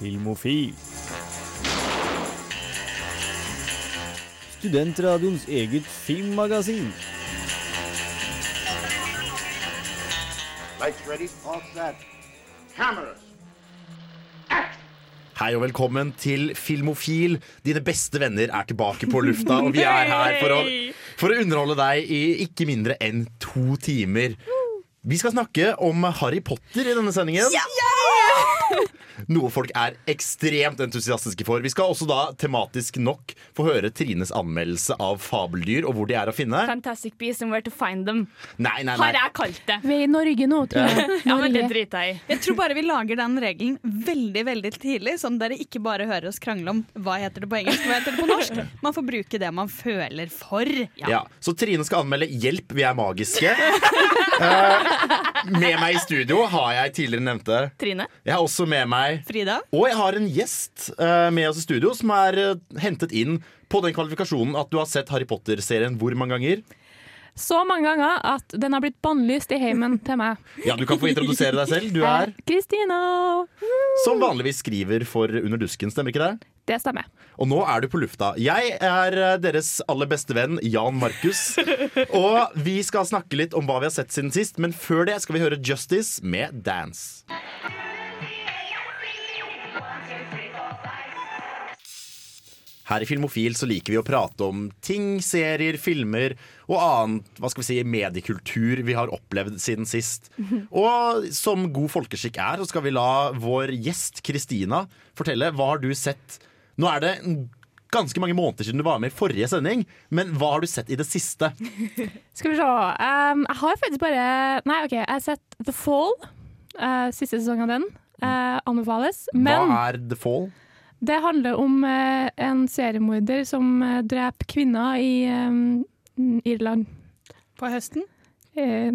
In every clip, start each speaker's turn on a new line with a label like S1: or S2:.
S1: Filmofil. Studentradioens eget filmmagasin.
S2: Lights ready? All set. Cameras.
S3: Hei og velkommen til Filmofil. Dine beste venner er tilbake på lufta, og vi er her for å, for å underholde deg i ikke mindre enn to timer. Vi skal snakke om Harry Potter i denne sendingen. Noe folk er ekstremt entusiastiske for. Vi skal også da tematisk nok få høre Trines anmeldelse av fabeldyr og hvor de er å finne.
S4: Fantastic Beasts and Where to Find Them.
S3: Nei, nei,
S4: Har jeg kalt det.
S5: Vi er i Norge nå, tror jeg.
S4: Ja, men det driter jeg i.
S6: Jeg tror bare vi lager den regelen veldig veldig tidlig, sånn dere ikke bare hører oss krangle om hva heter det på engelsk hva heter det på norsk. Man får bruke det man føler for.
S3: Ja, Så Trine skal anmelde 'Hjelp, vi er magiske'. Eh, med meg i studio har jeg tidligere nevnte
S4: Trine?
S3: Jeg har også med meg
S6: Frida?
S3: Og jeg har en gjest uh, med oss i studio som er uh, hentet inn på den kvalifikasjonen at du har sett Harry Potter-serien hvor mange ganger?
S5: Så mange ganger at den har blitt bannlyst i heimen til meg.
S3: Ja, Du kan få introdusere deg selv. Du er
S5: Kristina!
S3: som vanligvis skriver for Under dusken, stemmer ikke det?
S5: Det stemmer.
S3: Og nå er du på lufta. Jeg er eh, deres aller beste venn, Jan Markus. Og vi skal snakke litt om hva vi har sett siden sist, men før det skal vi høre Justice med Dance. Her i Filmofil så liker vi å prate om ting, serier, filmer og annen hva skal vi si, mediekultur vi har opplevd siden sist. Og som god folkeskikk er, så skal vi la vår gjest Kristina fortelle hva har du sett. Nå er det ganske mange måneder siden du var med i forrige sending, men hva har du sett i det siste?
S5: Skal vi se. Um, jeg har faktisk bare Nei, OK, jeg har sett The Fall. Uh, siste sesong av den. Uh, anbefales. Men
S3: hva er The Fall?
S5: Det handler om eh, en seriemorder som uh, dreper kvinner i eh, Irland.
S6: På høsten?
S5: Eh,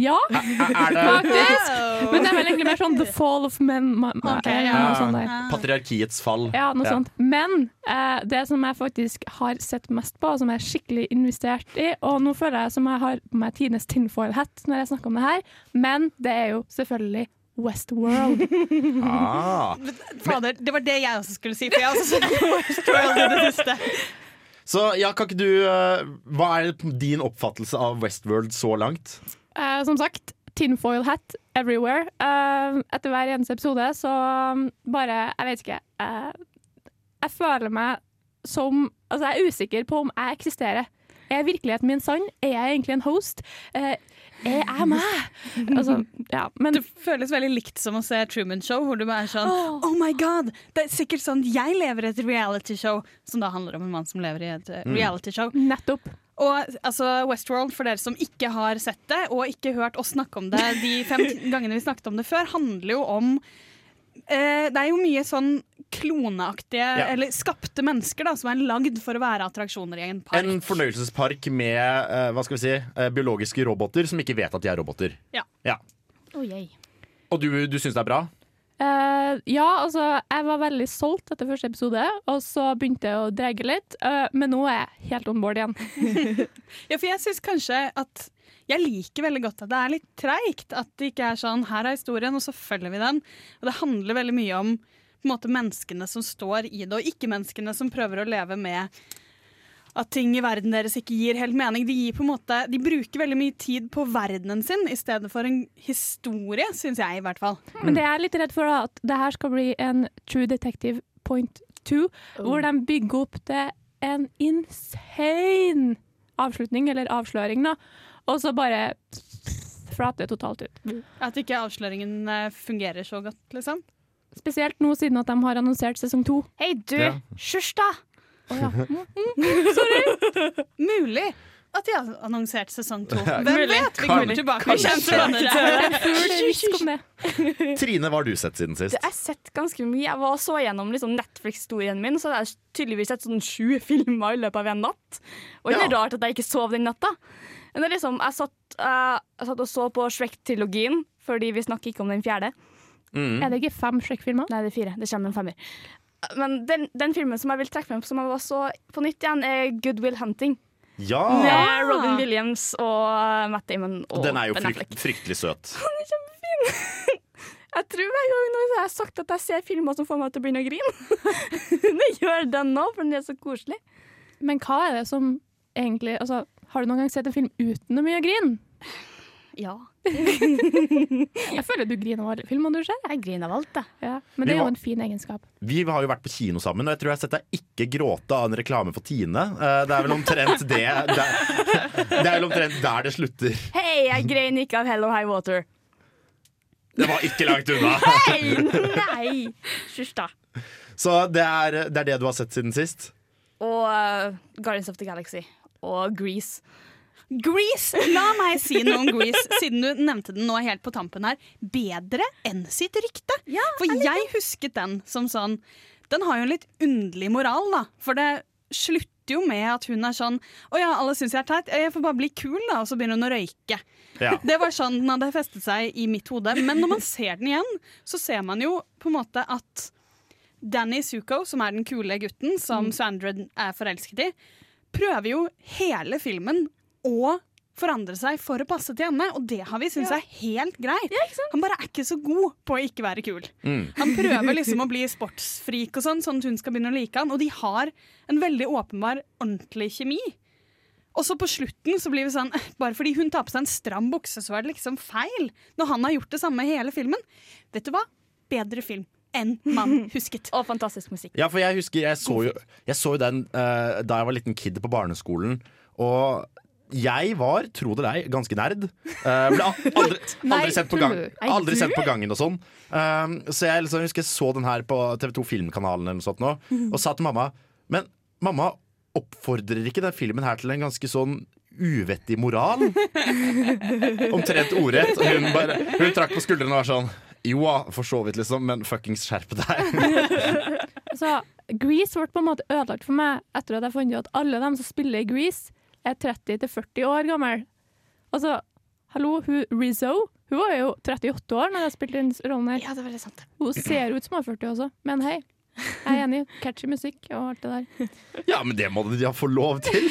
S5: ja, faktisk. Men det er vel egentlig mer sånn The Fall of Men. Ma, ma,
S6: Ok,
S5: eh,
S6: ja.
S5: noe sånt der.
S3: patriarkiets fall?
S5: Ja, noe
S3: Ja.
S5: sånt. Men eh, det som jeg faktisk har sett mest på, og som jeg er skikkelig investert i Og nå føler jeg som jeg har på meg tidenes tinfoil-hat når jeg snakker om det her, men det er jo selvfølgelig Westworld.
S3: Ah.
S6: Fader, det var det jeg også skulle si, for jeg har også sett Westworld i det siste.
S3: Så ja, kan ikke du eh, Hva er din oppfattelse av Westworld så langt?
S5: Eh, som sagt, tinfoil hat everywhere. Eh, etter hver eneste episode så um, bare Jeg vet ikke. eh, jeg føler meg som Altså, jeg er usikker på om jeg eksisterer. Er virkeligheten min sann? Er jeg egentlig en host? Eh, er jeg meg? Altså, ja. Men
S6: Det føles veldig likt som å se Truman Show, hvor du bare er sånn Oh my god! Det er sikkert sånn jeg lever et reality show, som da handler om en mann som lever i et eh, reality show.
S5: nettopp.
S6: Og altså, Westworld, for dere som ikke har sett det, og ikke hørt oss snakke om det de fem gangene vi snakket om det før, handler jo om Det er jo mye sånn kloneaktige,
S3: Ja.
S6: eller skapte mennesker, da, som er lagd for å være attraksjoner i en park.
S3: En fornøyelsespark med eh, hva skal vi si, eh, biologiske roboter som ikke vet at de er roboter.
S6: Ja.
S4: Oh.
S3: Og du, du syns det er bra?
S5: Uh, ja, altså, jeg var veldig solgt etter første episode, og så begynte jeg å dreie litt. Uh, men nå er jeg helt on board igjen.
S6: Ja, for jeg syns kanskje at jeg liker veldig godt at det er litt treigt. At det ikke er sånn her er historien, og så følger vi den. Og det handler veldig mye om på en måte, menneskene som står i det, og ikke-menneskene som prøver å leve med at ting i verden deres ikke gir helt mening. De, gir på en måte, de bruker veldig mye tid på verdenen sin i stedet for en historie, syns jeg i hvert fall.
S5: Men det jeg er litt redd for, da, at det her skal bli en True Detective point two, hvor de bygger opp til en insane avslutning, eller avsløring, da. Og så bare flater det totalt ut.
S6: At ikke avsløringen eh, fungerer så godt, liksom.
S5: Spesielt nå siden at de har annonsert sesong to.
S4: Hei, du!
S3: Ja.
S4: Hysj, da!
S6: Mulig at de har annonsert sesong to. Hvem
S4: Mulig.
S6: vet? Vi kommer tilbake.
S5: Det.
S3: Trine, hva har du sett siden sist?
S4: Jeg har sett ganske mye. Jeg var så gjennom liksom Netflix-historien min, så jeg tydeligvis sett sånn sju filmer i løpet av en natt. Og det er
S3: Ja.
S4: rart at jeg ikke sov den natta. Men det er liksom, jeg satt, uh, jeg satt og så på Shrek-trilogien, fordi vi snakker ikke om den fjerde.
S3: Mm.
S5: Er det ikke fem Shrek-filmer?
S4: Nei, det er fire. Det kommer en femmer. Men den, den filmen som jeg vil trekke frem, som jeg var så på nytt igjen, er Good Will Hunting.
S3: Ja!
S4: Med Robin Williams og Matt Damon og
S3: Den er jo frykt, fryktelig søt.
S4: Jeg Jeg tror hver gang jeg har sagt at jeg ser filmer som får meg til å begynne å grine. det gjør den nå, for den er så koselig.
S5: Men hva er det som egentlig altså, Har du noen gang sett en film uten noe mye grin?
S4: Ja.
S5: Jeg føler du griner av alle filmer du ser.
S4: Jeg griner av alt, jeg.
S5: Ja, men
S3: Vi
S5: det er jo en fin egenskap.
S3: Vi har jo vært på kino sammen, og jeg tror jeg har sett deg ikke gråte av en reklame for Tine. Eh, Det er vel omtrent det Det, det er vel omtrent der det slutter.
S4: Hei, jeg grein ikke av Hell or High Water.
S3: Det var ikke langt unna.
S4: Hei, nei! Hysj, da.
S3: Så det er, det er det du har sett siden sist?
S4: Og uh, Guardians of the Galaxy. Og Grease.
S6: Grease! La meg si noe om Grease, siden du nevnte den nå helt på tampen her. Bedre enn sitt rykte. For jeg husket den som sånn Den har jo en litt underlig moral, da. For det slutter jo med at hun er sånn Å ja, alle syns jeg er teit. Jeg får bare bli kul, da. Og så begynner hun å røyke.
S3: Ja.
S6: Det var sånn den hadde festet seg i mitt hode. Men når man ser den igjen, så ser man jo på en måte at Danny Zuko, som er den kule gutten som Svandred er forelsket i, prøver jo hele filmen å forandre seg for å passe til henne, og det har vi syntes er helt greit. Han bare er ikke så god på å ikke være kul. Han prøver liksom å bli sportsfrik og sånn, sånn at hun skal begynne å like han, og de har en veldig åpenbar, ordentlig kjemi. Og så på slutten så blir vi sånn Bare fordi hun tar på seg en stram bukse, så er det liksom feil. Når han har gjort det samme hele filmen. Vet du hva? Bedre film enn man husket.
S4: Og fantastisk musikk.
S3: Ja, for jeg husker Jeg så jo, jeg så jo den eh, da jeg var liten kid på barneskolen. Og jeg var, tro det eller ei, ganske nerd. Eh, ble aldri,
S5: aldri,
S3: aldri, sendt, på gang, aldri sendt på gangen og sånn. Um, så jeg liksom, husker jeg så den her på TV2 Filmkanalen eller noe sånt nå, og sa til mamma Men mamma, oppfordrer ikke den filmen her til en ganske sånn uvettig moral? Omtrent ordrett. Og hun, bare, hun trakk på skuldrene og var sånn Jo da, for så vidt, liksom, men fuckings skjerp deg.
S5: så Grease ble på en måte ødelagt for meg etter at jeg fant ut at alle dem som spiller i Grease, er 30-40 år gammel. Altså, hallo, hun Rizzo hun var jo 38 år når jeg spilte den rollen her.
S4: Ja, det var litt sant.
S5: Hun ser ut som hun er 40 også, men hei. Jeg er enig. Catchy musikk og alt det der.
S3: Ja, men det må de ja få lov til.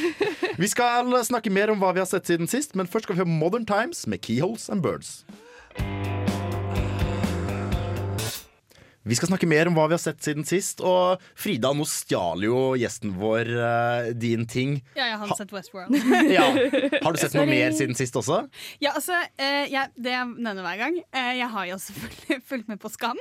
S3: Vi skal snakke mer om hva vi har sett siden sist, men først skal vi høre Modern Times med Keyholes and Birds. Vi skal snakke mer om hva vi har sett siden sist. Og Frida, nå stjal jo gjesten vår uh, din ting.
S6: Ja, jeg har sett Westworld.
S3: Ja. Har du sett noe mer siden sist også?
S6: Ja, altså, uh, jeg, Det jeg nevner hver gang Uh, Jeg har jo selvfølgelig fulgt med på Skam.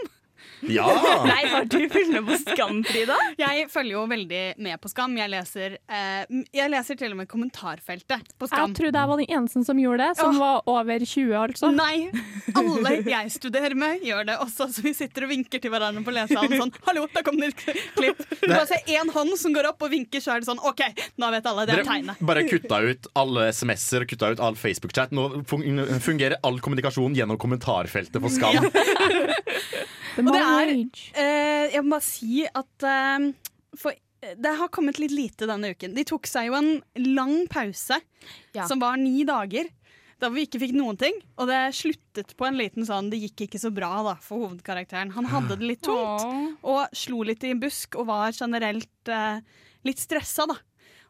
S3: Ja!
S4: Nei, har du fulgt med på Skam, Frida?
S6: Jeg følger jo veldig med på Skam. Jeg leser, eh, jeg leser til og med kommentarfeltet på Skam.
S5: Jeg trodde jeg var den eneste som gjorde det, som
S6: Åh.
S5: var over 20, altså.
S6: Nei, alle jeg studerer med, gjør det også. Så vi sitter og vinker til hverandre på lesesalen sånn Hallo, da kom det et klipp. Du bare ser én hånd som går opp og vinker, så er det sånn OK, nå vet alle. Det er tegnet.
S3: bare kutta ut alle SMS-er kutta ut all Facebook-chat. Nå fungerer all kommunikasjon gjennom kommentarfeltet på Skam.
S5: The
S6: Og det er-. Eh, jeg må bare si at eh, for det har kommet litt lite denne uken. De tok seg jo en lang pause,
S4: Ja.
S6: som var ni dager. Da vi ikke fikk noen ting. Og det sluttet på en liten sånn Det gikk ikke så bra da for hovedkarakteren. Han hadde det litt tungt og slo litt i en busk og var generelt eh, litt stressa, da.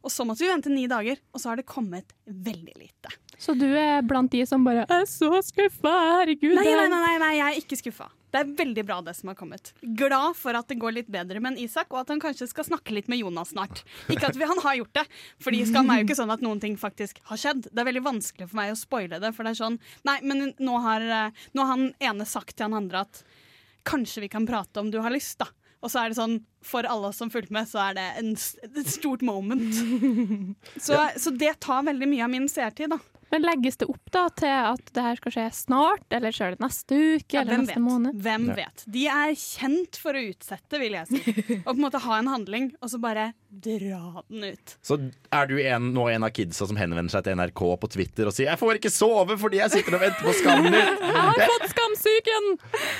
S6: Og så måtte vi vente ni dager, og så har det kommet veldig lite.
S5: Så du er blant de som bare er så skuffa, herregud.
S6: Nei, nei, nei, nei, jeg er ikke skuffa. Det er veldig bra det som har kommet. Glad for at det går litt bedre med en Isak, og at han kanskje skal snakke litt med Jonas snart. Ikke at vi, han har gjort det, fordi Skam er jo ikke sånn at noen ting faktisk har skjedd. Det er veldig vanskelig for meg å spoile det, for det er sånn Nei, men nå har, eh, nå har han ene sagt til han andre at kanskje vi kan prate om du har lyst, da. Og så er det sånn, for alle oss som fulgte med, så er det en, et stort moment. Så, så det tar veldig mye av min seertid, da.
S5: Men legges det opp da til at det her skal skje snart, eller skjer det neste uke,
S6: Ja,
S5: eller neste
S6: vet?
S5: måned?
S6: Hvem
S3: Ja.
S6: vet? De er kjent for å utsette, vil jeg si. Og på en måte ha en handling, og så bare dra den ut.
S3: Så er du en, nå en av kidsa som henvender seg til NRK på Twitter og sier 'Jeg får ikke sove fordi jeg sitter og venter på skammen min'.
S5: Jeg har fått skamsyken!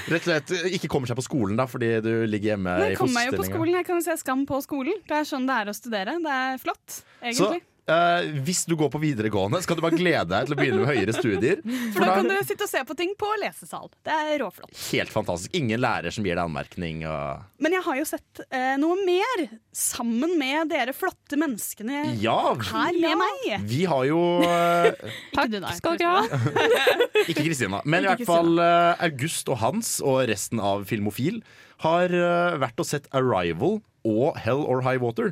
S3: Rett og slett ikke kommer seg på skolen da fordi du ligger hjemme
S6: i
S3: i
S6: jeg kommer meg jo på skolen. Jeg kan jo se Skam på skolen. Det er sånn det er å studere. Det er flott,
S3: Så eh, hvis du går på videregående, skal du bare glede deg til å begynne med høyere studier.
S6: For da kan du sitte og se på ting på lesesal. Det er råflott.
S3: Helt fantastisk. Ingen lærer som gir deg anmerkning. Og...
S6: Men jeg har jo sett uh, noe mer sammen med dere flotte menneskene
S3: Ja,
S6: her med meg.
S3: vi har jo uh,
S5: Takk
S6: du da,
S5: skal dere ha.
S3: Ikke Kristina, men i hvert fall August og Hans og resten av Filmofil har vært og sett Arrival og Hell or High Water.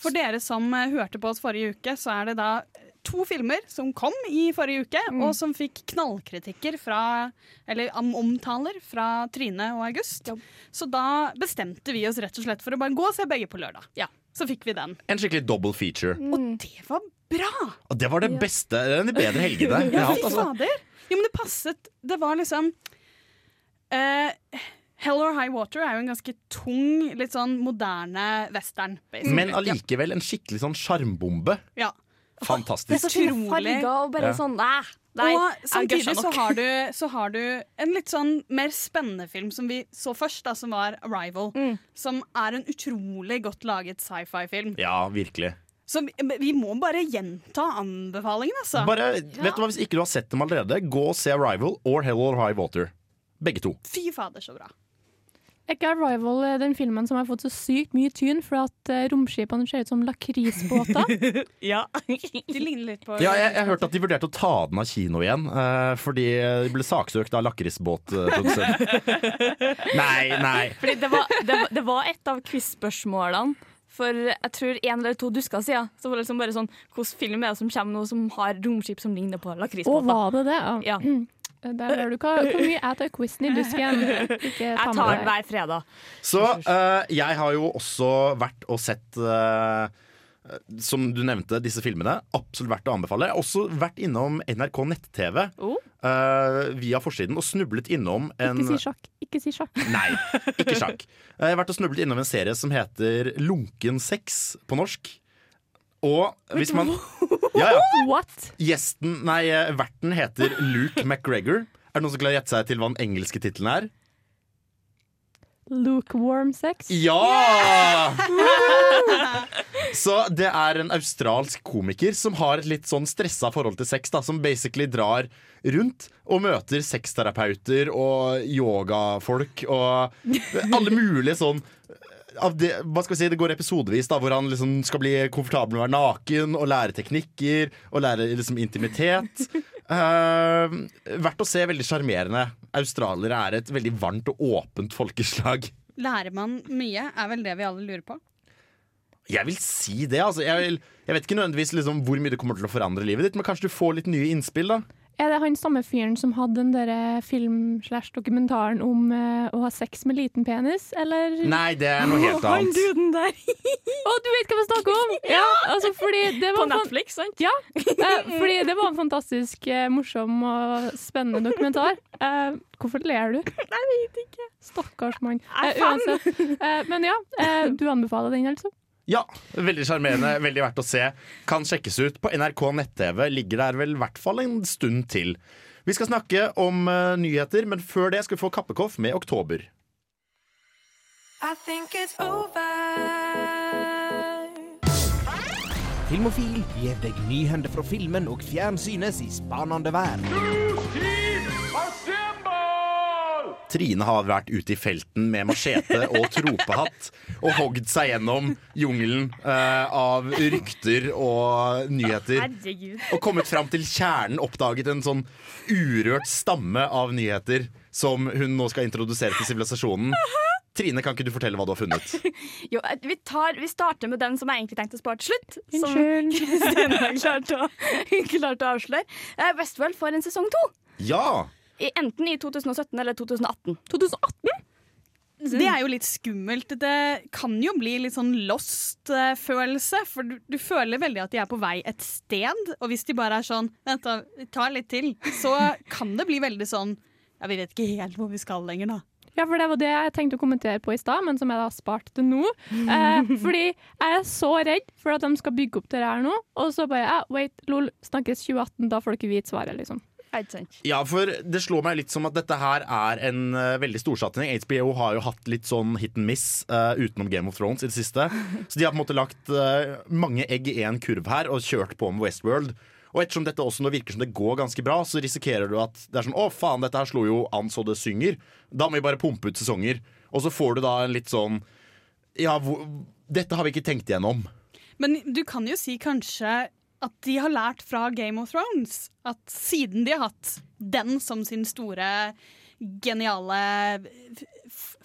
S6: For dere som eh, hørte på oss forrige uke, så er det da to filmer som kom i forrige uke, og som fikk knallkritikker fra Eller omtaler fra Trine og August. Så da bestemte vi oss rett og slett for å bare gå og se begge på lørdag.
S4: Ja.
S6: Så fikk vi den.
S3: En skikkelig double feature.
S6: Og det var bra!
S3: Og det var det beste, den bedre helgene jeg har hatt.
S6: Fy
S3: Altså.
S6: fader! Jo, men det passet. Det var liksom eh, Hell or High Water er jo en ganske tung, litt sånn moderne western. basically.
S3: Men allikevel en skikkelig sånn sjarmbombe.
S6: Ja.
S4: Det er
S3: Fantastisk.
S4: så fine
S6: Utrolig.
S4: farger og bare
S3: Ja.
S4: sånn Nei, nei
S6: og samtidig så har, du, så har du en litt sånn mer spennende film som vi så først, da, som var 'Arrival'.
S4: Mm.
S6: Som er en utrolig godt laget sci-fi-film.
S3: Ja, virkelig.
S6: Så vi, vi må bare gjenta anbefalingen, altså.
S3: Bare, vet du hva, Hvis ikke du har sett dem allerede, gå og se Arrival or Hell or High Water. Begge to.
S6: Fy fader, så bra.
S5: Er ikke Arrival eh, den filmen som har fått så sykt mye tyn for at eh, romskipene ser ut som lakrisbåter?
S4: Ja.
S6: De ligner litt på
S3: Ja, jeg, jeg hørte at de vurderte å ta den av kino igjen, uh, fordi de ble saksøkt av lakrisbåtprodusent. nei, nei.
S4: Fordi det var, det, det var et av quiz-spørsmålene for jeg tror en eller to dusker siden. Så var det liksom bare sånn Hvilken film er det som kommer nå som har romskip som ligner på
S5: Å,
S4: lakrisbåter?
S5: var det det?
S4: Ja.
S5: Der hører du hva, hvor mye jeg tar quizen i busken.
S4: Jeg tar den hver fredag.
S3: Så uh, jeg har jo også vært og sett uh, som du nevnte, disse filmene. Absolutt verdt å anbefale. Jeg har også vært innom NRK nett-TV
S4: Oh.
S3: uh, via forsiden og snublet innom en
S5: Ikke si sjakk. Ikke si sjakk.
S3: Nei, ikke sjakk. Jeg har vært og snublet innom en serie som heter Lunken sex på norsk. Og hvis man Ja, ja.
S5: What?
S3: Gjesten, nei, eh, verten heter Luke McGregor. Er det noen som klarer å gjette seg til hva den engelske tittelen er?
S5: Lukewarm sex?
S3: Ja! Så det er en australsk komiker som har et litt sånn stressa forhold til sex. Da, som basically drar rundt og møter sexterapeuter og yogafolk og alle mulige sånn det, hva skal vi si, Det går episodevis da, hvor han liksom skal bli komfortabel med å være naken og lære teknikker og lære liksom intimitet. Uh, verdt å se. Veldig sjarmerende. Australiere er et veldig varmt og åpent folkeslag.
S6: Lærer man mye, er vel det vi alle lurer på.
S3: Jeg vil si det. altså Jeg, vil, jeg vet ikke nødvendigvis liksom hvor mye det kommer til å forandre livet ditt, men kanskje du får litt nye innspill. da
S5: Er det han samme fyren som hadde den der film-slash-dokumentaren om eh, å ha sex med liten penis, eller?
S3: Nei, det er noe helt
S4: Han
S3: annet.
S4: duden der
S5: Å, du vet hva vi snakker om! Ja, altså fordi det
S4: på
S5: var fan-
S4: Netflix, sant?
S5: Ja, eh, fordi det var en fantastisk eh, morsom og spennende dokumentar. Eh, hvorfor ler du? Nei, Jeg vet ikke. Stakkars mann.
S4: Jeg er
S5: Eh,
S4: fan.
S5: uansett. Eh, men ja, eh, du anbefaler den, altså?
S3: Ja, Veldig sjarmerende, veldig verdt å se. Kan sjekkes ut på NRK nett-TV. Ligger der vel i hvert fall en stund til. Vi skal snakke om uh, nyheter, men før det skal vi få Kappekoff med Oktober.
S7: Filmofil gir deg nyhender fra filmen og fjernsynets i spanende verden.
S3: Trine har vært ute i felten med machete og tropehatt og hogd seg gjennom jungelen eh, av rykter og nyheter.
S4: Herregud.
S3: Og kommet fram til kjernen, oppdaget en sånn urørt stamme av nyheter som hun nå skal introdusere til sivilisasjonen. Trine, kan ikke du fortelle hva du har funnet?
S4: Jo, eh, vi, tar, vi starter med den som jeg egentlig tenkte å spare til slutt. Som
S5: Unnskyld.
S4: Kristine har klart å, klart å avsløre. Eh, Westworld får en sesong to.
S3: Ja!
S4: I, enten i 2017 eller 2018.
S5: 2018?
S6: Det er jo litt skummelt. Det kan jo bli litt sånn lost-følelse. For du, du føler veldig at de er på vei et sted, og hvis de bare er sånn Vent, da, ta litt til, så kan det bli veldig sånn Ja, vi vet ikke helt hvor vi skal lenger, da.
S5: Ja, for det var det jeg tenkte å kommentere på i stad, men som jeg da har spart til nå. Eh, fordi jeg er så redd for at de skal bygge opp det her nå, og så bare ja, wait, lol, snakkes 2018, da får dere vite svaret, liksom.
S4: Ja,
S3: for det slår meg litt som at dette her er en uh, veldig storsatsing. HBO har jo hatt litt sånn hit and miss uh, utenom Game of Thrones i det siste. Så de har på en måte lagt uh, mange egg i én kurv her og kjørt på med Westworld. Og ettersom dette også nå virker som det går ganske bra, så risikerer du at det er sånn Å, faen, dette her slo jo an så det synger. Da må vi bare pumpe ut sesonger. Og så får du da en litt sånn Ja, hvor, dette har vi ikke tenkt igjennom.
S6: Men du kan jo si kanskje at de har lært fra Game of Thrones. At siden de har hatt den som sin store, geniale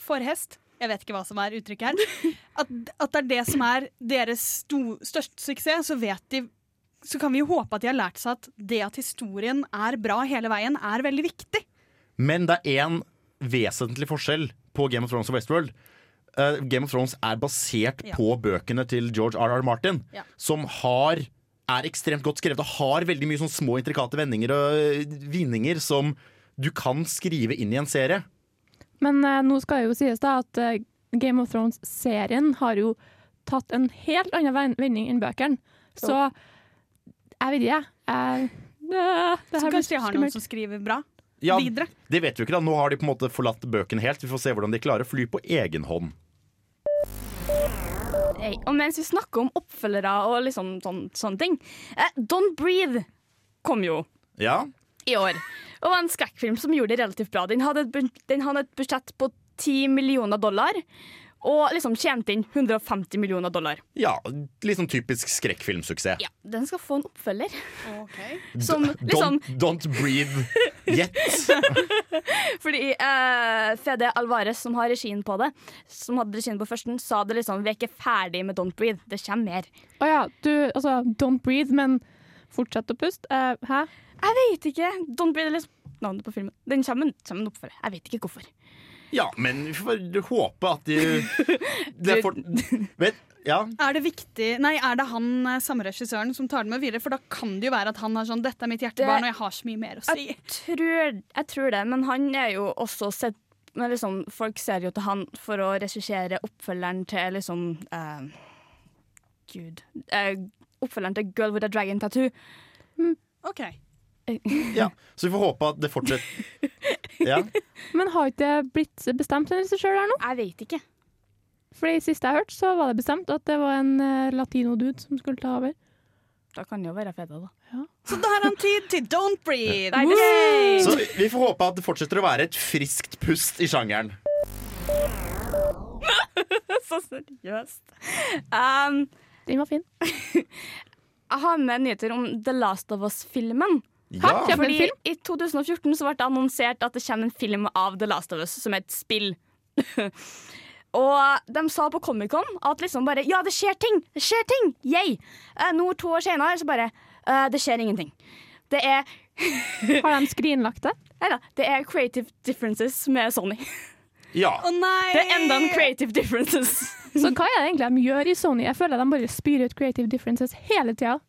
S6: forhest Jeg vet ikke hva som er uttrykket her. At, at det er det som er deres sto, største suksess, så vet de så kan vi jo håpe at de har lært seg at det at historien er bra hele veien, er veldig viktig.
S3: Men det er én vesentlig forskjell på Game of Thrones og Westworld. Uh, Game of Thrones er basert
S6: Ja.
S3: på bøkene til George R.R. Martin,
S6: Ja.
S3: som har, er ekstremt godt skrevet og har veldig mye sånn små intrikate vendinger og eh, vinninger som du kan skrive inn i en serie.
S5: Men eh, nå skal det jo sies da at eh, Game of Thrones-serien har jo tatt en helt annen vending enn bøkene. Så jeg vet ikke, jeg. øh, det
S6: Så kanskje de har noen som skriver bra
S3: Ja,
S6: videre.
S3: det vet vi ikke da. Nå har de på en måte forlatt bøkene helt. Vi får se hvordan de klarer å fly på egen hånd.
S4: Hey, og mens vi snakker om oppfølgere og liksom sånn, sånne ting eh, Don't Breathe kom jo
S3: Ja,
S4: i år. Og var en skrekkfilm som gjorde det relativt bra. Den hadde et, den hadde et budsjett på 10 millioner dollar. Og liksom tjente inn 150 millioner dollar.
S3: ja litt sånn typisk skrekkfilmsuksess.
S4: Ja, Den skal få en oppfølger.
S6: Okay.
S4: Som liksom
S3: don't, don't breathe yet.
S4: Fordi eh, Fede Alvarez, som har regien på det, som hadde regien på førsten, sa det liksom Vi er ikke ferdig med Don't Breathe. Det kommer mer.
S5: Å ja, du, altså Don't breathe, men fortsett å puste. Uh, hæ?
S4: Jeg vet ikke. Don't Breathe er liksom navnet på filmen. Den kommer, kommer en oppfølger. Jeg vet ikke hvorfor.
S3: Ja, men vi får håpe at de det er for, vet, Ja,
S6: Er det viktig Nei, er det han eh, samme regissøren som tar det med videre? For da kan det jo være at han har sånn 'Dette er mitt hjertebarn, og jeg har så mye mer å si'.
S4: Jeg tror, jeg tror det, men han er jo også sett men liksom, Folk ser jo til han for å regissere oppfølgeren til liksom uh, Gud uh, Oppfølgeren til 'Girl with a Dragon Tattoo'.
S6: OK.
S3: ja. Så vi får håpe at det fortsetter. Ja.
S5: Men har ikke det blitt bestemt en regissør der nå?
S4: Jeg vet ikke.
S5: Fordi sist jeg hørte, så var det bestemt at det var en uh, latino-dude som skulle ta over.
S4: Da kan det jo være Fede, da.
S6: Så da har han tid til Don't Breathe.
S4: Nei!
S3: Så vi får håpe at det fortsetter å være et friskt pust i sjangeren.
S4: Så seriøst. Um,
S5: Den var fin.
S4: jeg har med nyheter om The Last of Us-filmen.
S3: Ja.
S5: En
S4: Fordi
S5: film?
S4: I 2014 så ble det annonsert at det kommer en film av The Last of Us, som er et spill. Og de sa på Comic-Con at liksom bare Ja, det skjer ting! Det skjer ting! Yay! Eh, nå to år senere så bare eh, Det skjer ingenting. Det er
S5: Har de skrinlagt det?
S4: Neida, det er creative differences med Sony.
S3: ja.
S6: Å nei!
S4: Det er enda en creative differences.
S5: Så hva er det egentlig de gjør i Sony? Jeg føler de bare spyr ut creative differences hele tida.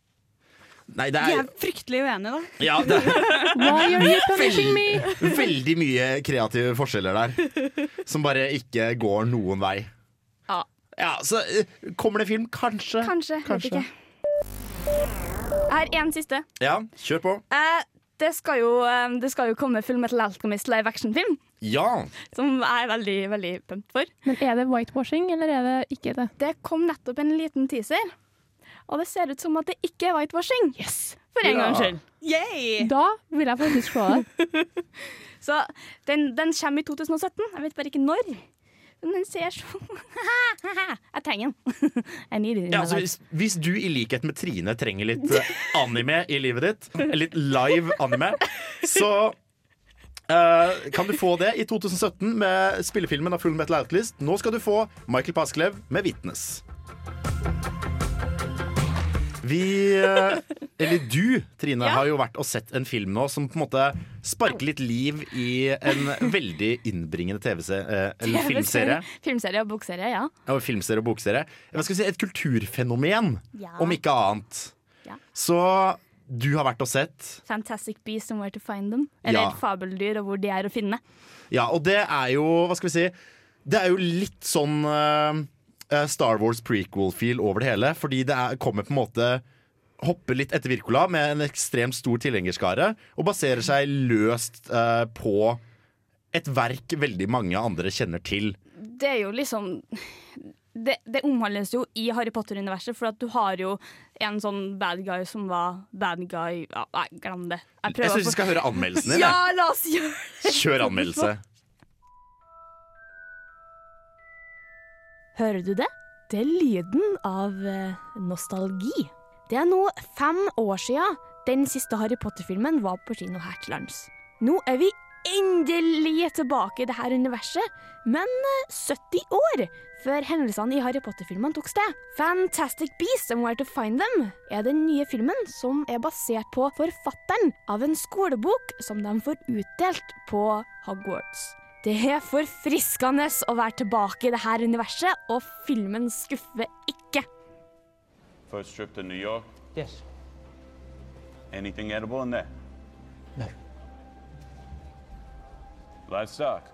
S3: Nei, det
S6: De
S3: er,
S6: er fryktelig uenige, da.
S3: ja, det er
S5: Why are you punishing me?
S3: veldig mye kreative forskjeller der. Som bare ikke går noen vei.
S4: Ja.
S3: Ja, så eh, kommer det film? Kanskje.
S4: Kanskje.
S3: Kanskje.
S4: Vet ikke. Her en siste.
S3: Ja, kjør på.
S4: Eh, det, skal jo, eh, det skal jo komme Full Metal Alchemist live action-film,
S3: Ja.
S4: som jeg er veldig veldig pumped for.
S5: Men er det whitewashing, eller er det ikke det?
S4: Det kom nettopp en liten teaser, og det ser ut som at det ikke er whitewashing. Yes! For en
S3: Ja.
S4: gangs skyld.
S6: Yay!
S5: Da vil jeg faktisk få det.
S4: Så den, den kommer i 2017. Jeg vet bare ikke når. Men den ser så Jeg trenger den. I need it in
S3: Ja, altså, hvis, hvis du i likhet med Trine trenger litt eh, anime i livet ditt, litt live anime, så uh, kan du få det i 2017 med spillefilmen av Full Metal Outlist. Nå skal du få Michael Paskelev med 'Witness'. Vi, eh, eller du, Trine,
S4: Ja.
S3: har jo vært og sett en film nå som på en måte sparker litt liv i en veldig innbringende TV-serie, TV filmserie.
S4: Filmserie og bokserie, ja.
S3: Og filmserie og bokserie. Hva skal vi si, Et kulturfenomen,
S4: Ja.
S3: om ikke annet.
S4: Ja.
S3: Så du har vært og sett.
S4: Fantastic Beasts and Where to Find Them. Eller fabeldyr og hvor de er å finne.
S3: Ja, og det er jo Hva skal vi si? Det er jo litt sånn eh, eh, Star Wars prequel-feel over det hele. Fordi det er, kommer på en måte hopper litt etter Wirkola med en ekstremt stor tilhengerskare, og baserer seg løst eh, på et verk veldig mange andre kjenner til.
S4: Det er jo liksom det, det omhandles jo i Harry Potter-universet, for at du har jo en sånn bad guy som var bad guy ja, Nei, glem det.
S3: Jeg
S4: jeg
S3: syns vi skal høre anmeldelsen din.
S4: Ja, la oss gjøre det!
S3: Kjør anmeldelse.
S4: Hører du det? Det er lyden av eh, nostalgi. Det er nå fem år siden den siste Harry Potter-filmen var på kino her til lands. Nå er vi endelig tilbake i dette universet, men eh, 70 år før hendelsene i Harry Potter-filmene tok sted. Fantastic Beasts and Where to Find Them er den nye filmen som er basert på forfatteren av en skolebok som de får utdelt på Hogwarts. Det er forfriskende å være tilbake i dette universet, og filmen skuffer ikke.
S8: First trip to New York?
S9: Yes.
S8: Anything edible in there?
S9: No.
S8: Livestock?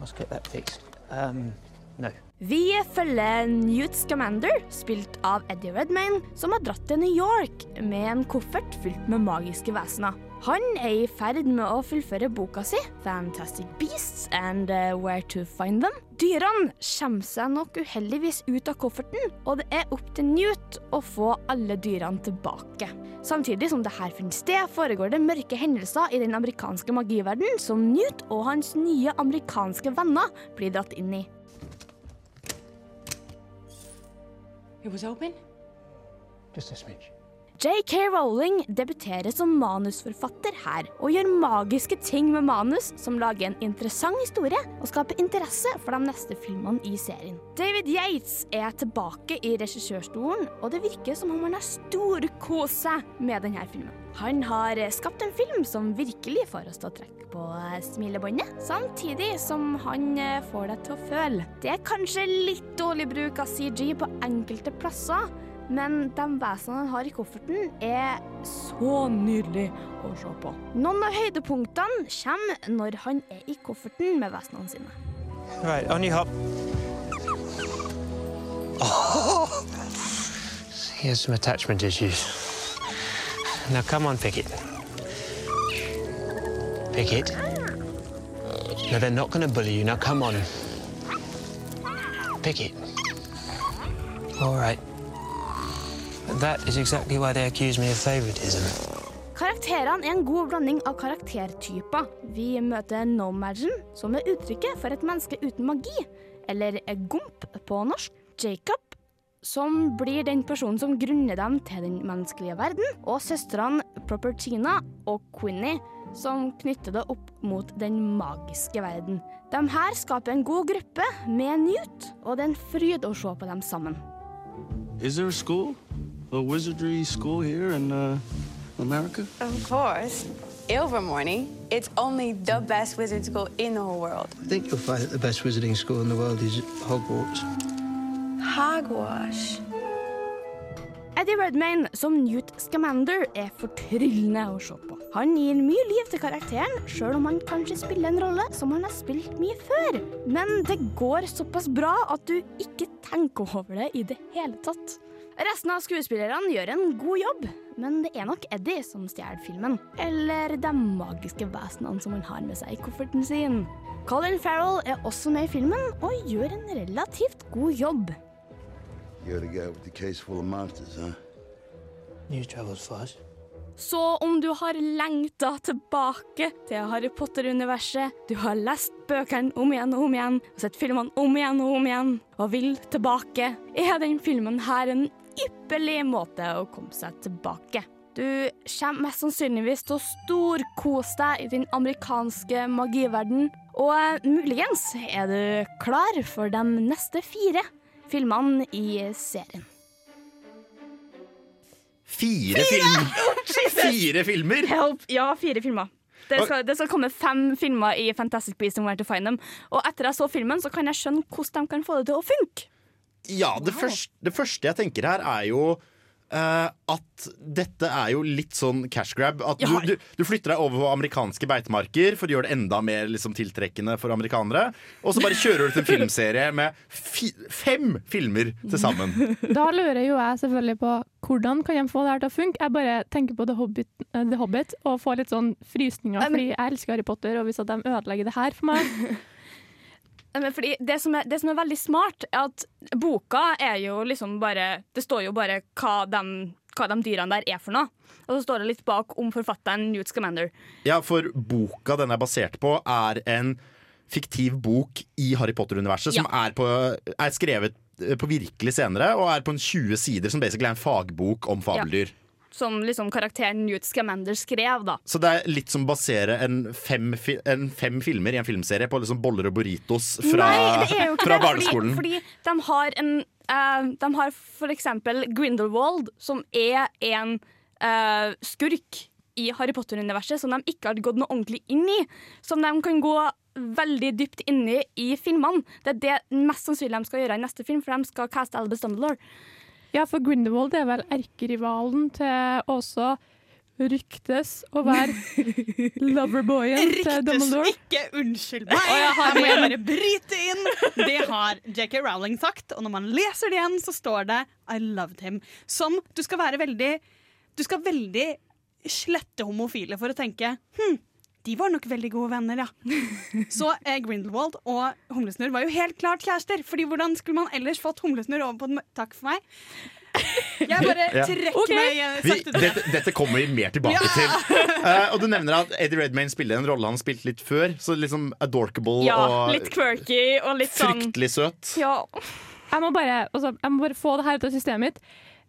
S9: Must get that fixed. Um, no.
S4: Vi følger Newt Scamander, spilt av Eddie Redmayne, som har dratt til New York med en koffert fylt med magiske vesener. Han er i ferd med å fullføre boka si, 'Fantastic Beasts and uh, Where to Find Them'. Dyrene kommer seg nok uheldigvis ut av kofferten, og det er opp til Newt å få alle dyrene tilbake. Samtidig som det her finner sted, foregår det mørke hendelser i den amerikanske magiverdenen som Newt og hans nye amerikanske venner blir dratt inn i.
S10: It was open?
S9: Just a smidge.
S4: J.K. Rowling debuterer som manusforfatter her, og gjør magiske ting med manus som lager en interessant historie og skaper interesse for de neste filmene i serien. David Yates er tilbake i regissørstolen, og det virker som om han har storkost seg med denne filmen. Han har skapt en film som virkelig får oss til å trekke på smilebåndet, samtidig som han eh, får deg til å føle. Det er kanskje litt dårlig bruk av CG på enkelte plasser, men de vesenene han har i kofferten, er så nydelig å se på. Noen av høydepunktene kommer når han er i kofferten med vesenene sine.
S9: Right, on your hop. Oh. Here's some attachment issues. Now come on, pick it. No, they're not going to bully you. Now come on. Pick it. All right. That is exactly why they accuse me of favoritism.
S4: Karakterene er en god blanding av karaktertyper. Vi møter nomaden, som er uttrykket for et menneske uten magi, eller gomp på norsk. Jacob, som blir den personen som grunner dem til den menneskelige verden. Og søstrene Propertina og Quinnie, som knytter det opp mot den magiske verden. De her skaper en god gruppe med Newt, og det er en fryd å se på dem sammen.
S11: Is there a school? A wizardry school here in uh, America?
S10: Of course. Ilvermorny. It's only the best wizard school in the whole world.
S12: I think you'll find that the best wizarding school in the world is Hogwarts.
S10: Hogwash.
S4: Eddie Redmayne som Newt Scamander er fortryllende å se på. Han gir mye liv til karakteren, sjøl om han kanskje spiller en rolle som han har spilt mye før. Men det går såpass bra at du ikke tenker over det i det hele tatt. Resten av skuespillerne gjør en god jobb, men det er nok Eddie som stjeler filmen. Eller de magiske vesenene som han har med seg i kofferten sin. Colin Farrell er også med i filmen og gjør en relativt god jobb.
S13: Monsters, huh?
S4: Så om du har lengta tilbake til Harry Potter-universet, du har lest bøkene om igjen og om igjen, og sett filmene om igjen og om igjen, og vil tilbake, er den filmen her en ypperlig måte å komme seg tilbake. Du kommer mest sannsynligvis til å storkose deg i din amerikanske magiverden, og eh, muligens er du klar for de neste fire filmene i serien.
S3: Fire, film Fire filmer?
S4: Help! Ja, fire filmer. Det skal, det skal komme fem filmer i Fantastic Beasts and Where to Find Them. Og etter jeg så filmen, så kan jeg skjønne hvordan de kan få det til å funke.
S3: Ja, det, første, det første jeg tenker her, er jo uh, at dette er jo litt sånn cash grab. At du, du, du flytter deg over på amerikanske beitemarker for å gjøre det enda mer liksom, tiltrekkende for amerikanere. Og så bare kjører du til en filmserie med fi fem filmer til sammen.
S5: Da lurer jo jeg selvfølgelig på hvordan kan de få det her til å funke. Jeg bare tenker på The Hobbit, eh, The Hobbit og får litt sånn frysninger, fordi jeg elsker Harry Potter, og hvis at de ødelegger det her for meg
S4: fordi det, som er, det som er veldig smart, er at boka er jo liksom bare Det står jo bare hva de, hva de dyrene der er for noe. Og så står det litt bak om forfatteren Newt Scamander.
S3: Ja, for boka den er basert på, er en fiktiv bok i Harry Potter-universet som er, på, er skrevet eh, på virkelig senere, og er på en 20 sider, som basically er en fagbok om fabeldyr.
S4: Som liksom karakteren Newt Scamander skrev, da.
S3: Så det er litt som basere en fem, fi en fem filmer i en filmserie på liksom boller og burritos fra,
S4: Nei,
S3: fra barneskolen.
S4: Fordi, fordi de har en uh, De har for eksempel Grindelwald, som er en uh, skurk i Harry Potter-universet som de ikke har gått noe ordentlig inn i. Som de kan gå veldig dypt inn i i filmene. Det er det mest sannsynlig de skal gjøre i neste film, for de skal caste Albus Dumbledore.
S5: Ja, for Grindelwald er vel erkerivalen til også ryktes å være loverboyen til Dumbledore.
S6: Ryktes ikke, unnskyld meg!
S5: Og jeg har
S6: jeg bare bryte inn. Det har JK Rowling sagt, og når man leser det igjen, så står det 'I loved him'. Som du skal være veldig Du skal veldig slette homofile for å tenke hm, de var nok veldig gode venner, ja. Så eh, Grindelwald og Humlesnurr var jo helt klart kjærester. Fordi hvordan skulle man ellers fått Humlesnurr over på den Takk for meg. Jeg bare
S3: Ja.
S6: trekker
S5: Ok.
S6: meg eh,
S3: Vi, dette, dette kommer vi mer tilbake
S6: Ja.
S3: til. Uh, og du nevner at Eddie Redmayne spiller en rolle han spilte litt før. Så liksom adorkable
S4: Ja,
S3: og
S4: litt quirky og litt sånn
S3: fryktelig søt.
S4: Ja.
S5: Jeg må bare, altså, jeg må bare få det her ut av systemet mitt.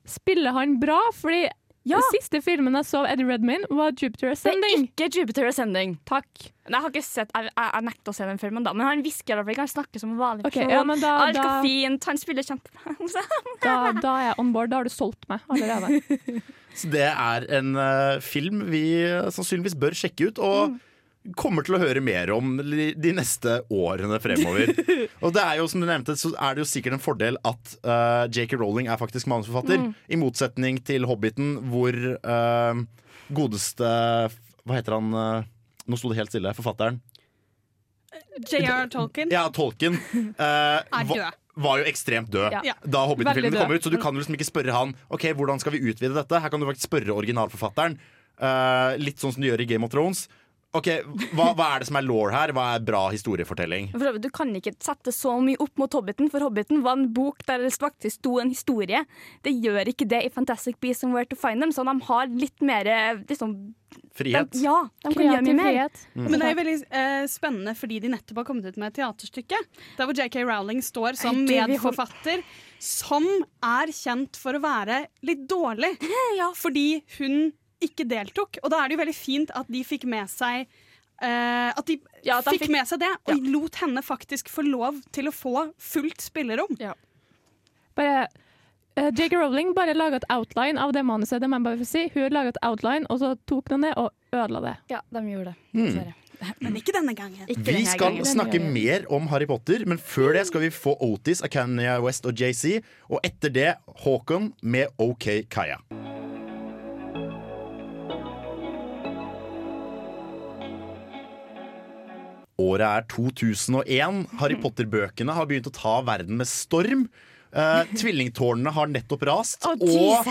S5: Spiller han bra? Fordi
S4: Ja.
S5: den siste filmen jeg så av Eddie Redmayne, var Jupiter Ascending'.
S4: Det er ikke Jupiter Ascending.
S5: Takk.
S4: Jeg har ikke sett, jeg, jeg, jeg nekter å se den filmen, da. men han hvisker fordi han snakker som en vanlig
S5: Ok,
S4: person.
S5: ja, men da-
S4: Alt
S5: da-
S4: går fint, han spiller kjempebra.
S5: Da, da er jeg on board. Da har du solgt meg allerede.
S3: Så det er en uh, film vi sannsynligvis bør sjekke ut. Og kommer til å høre mer om de neste årene fremover. Og det er jo som du nevnte Så er det jo sikkert en fordel at uh, J.K. Rowling er faktisk manusforfatter.
S4: Mm.
S3: I motsetning til Hobbiten, hvor uh, godeste Hva heter han? uh, nå sto det helt stille. Forfatteren.
S6: J.R. Tolkien.
S3: Ja, Tolkien. eh,
S6: Er død.
S3: var jo ekstremt død
S6: Ja.
S3: da Hobbiten-filmen kom ut. Så du kan jo liksom ikke spørre han Ok, hvordan skal vi utvide dette. Her kan du faktisk spørre originalforfatteren. Uh, litt sånn som du gjør i Game of Thrones. Ok, hva, hva er det som er law her? Hva er bra historiefortelling?
S4: Du kan ikke sette så mye opp mot Hobbiten, for Hobbiten var en bok der det faktisk sto en historie. Det gjør ikke det i Fantastic Beasts and Where to Find Them, så de har litt mer eh, liksom,
S3: Frihet.
S4: De, ja, de kan gjøre
S5: Kreativ
S4: mye mer.
S5: frihet.
S6: Men det er jo veldig eh, spennende fordi de nettopp har kommet ut med et teaterstykke. Der hvor JK Rowling står som medforfatter, som er kjent for å være litt dårlig. Ja. Fordi hun ikke deltok. Og da er det jo veldig fint at de fikk med seg Uh, At de
S4: Ja, at
S6: fikk,
S4: fikk-
S6: med seg det, og lot henne faktisk få lov til å få fullt spillerom.
S5: Bare uh, J.K. Rowling bare laga et outline av det manuset. Det man bare får si. Hun laga et outline, og så tok hun det og ødela det.
S4: Ja, de gjorde det. Mm.
S6: Men ikke denne gangen.
S4: Ikke
S3: Vi
S4: denne
S3: skal
S4: gangen.
S3: snakke mer om Harry Potter, men før det skal vi få Otis, Akanya West og JC. Og etter det Håkon med OK Kaya. Året er 2001. Harry Potter-bøkene har begynt å ta verden med storm. Uh, tvillingtårnene har nettopp rast,
S4: Oh,
S3: og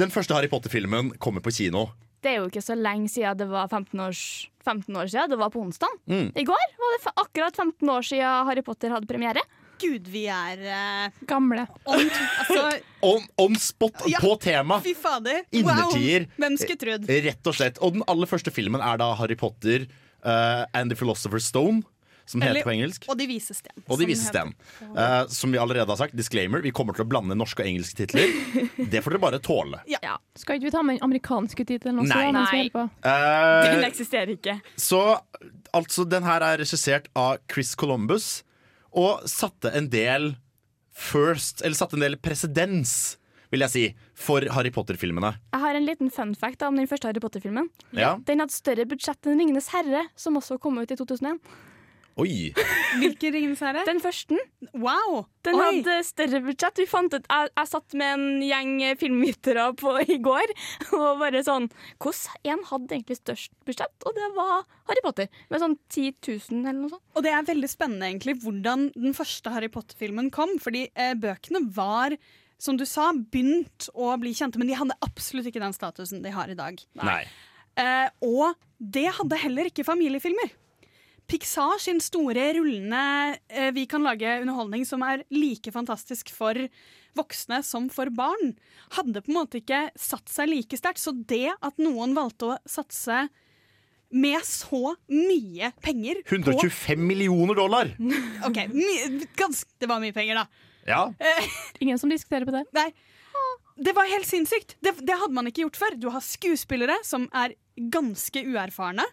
S3: den første Harry Potter-filmen kommer på kino.
S4: Det er jo ikke så lenge siden det var 15, års, 15 år siden. Det var på onsdag.
S3: Mm.
S4: I går var det akkurat 15 år siden Harry Potter hadde premiere.
S6: Gud, vi er uh,
S5: Gamle.
S6: on, altså,
S3: On, on spot
S6: Ja.
S3: på tema!
S6: Fy fader.
S3: Innertier.
S6: Wow. Hvem skulle trodd?
S3: Rett og slett. Og den aller første filmen er da Harry Potter eh, and The Philosopher's Stone, som heter
S6: Eller-
S3: på engelsk.
S6: Og De vises sten.
S3: Og De
S6: vises
S3: vise
S6: heter.
S3: sten. Eh, som vi allerede har sagt, disclaimer, vi kommer til å blande norske og engelske titler. Det får dere bare tåle.
S6: Ja.
S5: Skal ikke vi ta med den amerikanske tittelen også?
S3: Nei.
S4: Nei.
S5: Uh.
S4: Den
S3: Eh,
S4: eksisterer ikke.
S3: så altså, den her er regissert av Chris Columbus, og satte en del first, eller satte en del presedens, vil jeg si, for Harry Potter-filmene.
S4: Jeg har en liten fun fact om den første Harry Potter-filmen.
S3: Ja.
S4: Den hadde større budsjett enn 'Ringenes herre', som også kom ut i 2001.
S3: Oi!
S6: Hvilken Ringenes herre?
S4: Den første.
S6: Wow!
S4: Den
S6: Oi.
S4: hadde større budsjett. Vi fant ut, jeg, jeg satt med en gjeng filmvitere på i går og bare sånn Hvordan en hadde egentlig størst budsjett? Og det var Harry Potter, med sånn 10 000 eller noe sånt.
S6: Og det er veldig spennende egentlig hvordan den første Harry Potter-filmen kom. Fordi eh, bøkene var, som du sa, begynt å bli kjente, men de hadde absolutt ikke den statusen de har i dag.
S3: Nei.
S6: Eh, og det hadde heller ikke familiefilmer. Pixar sin store rullende eh, Vi kan lage underholdning som er like fantastisk for voksne som for barn, hadde på en måte ikke satt seg like sterkt. Så det at noen valgte å satse med så mye penger på
S3: 125 millioner dollar!
S6: OK, my, ganske, det var mye penger, da.
S3: Ja.
S5: Ingen som diskuterer på det.
S6: Nei. Det var helt sinnssykt. Det, det hadde man ikke gjort før. Du har skuespillere som er ganske uerfarne.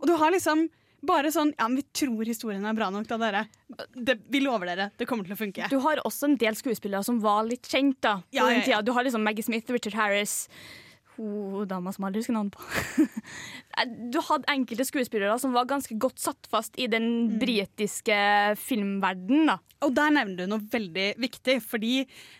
S6: Og du har liksom bare sånn Ja, men vi tror historien er bra nok, da, dere. Det, vi lover dere, det kommer til å funke.
S4: Du har også en del skuespillere som var litt kjent da, på
S6: Ja, ja,
S4: den tida. Du har liksom Maggie Smith, Richard Harris Hun dama som aldri husker navnet på. du hadde enkelte skuespillere som var ganske godt satt fast i den
S6: Mm.
S4: britiske filmverdenen. da.
S6: Og der nevner du noe veldig viktig, fordi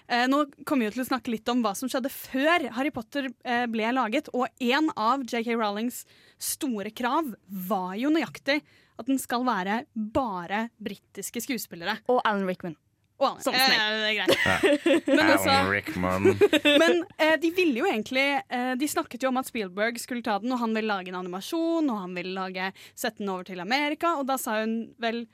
S6: eh, nå kommer vi til å snakke litt om hva som skjedde før Harry Potter eh, ble laget, og en av JK Rowlings store krav var jo nøyaktig at den skal være bare britiske skuespillere.
S4: Og Alan Rickman.
S6: Og,
S4: Som
S6: eh,
S4: Ja,
S6: det er greit. Men
S3: også,
S6: Men eh, de ville jo egentlig eh, De snakket jo om at Spielberg skulle ta den, og han ville lage en animasjon, og han ville lage, sette den over til Amerika, og da sa hun vel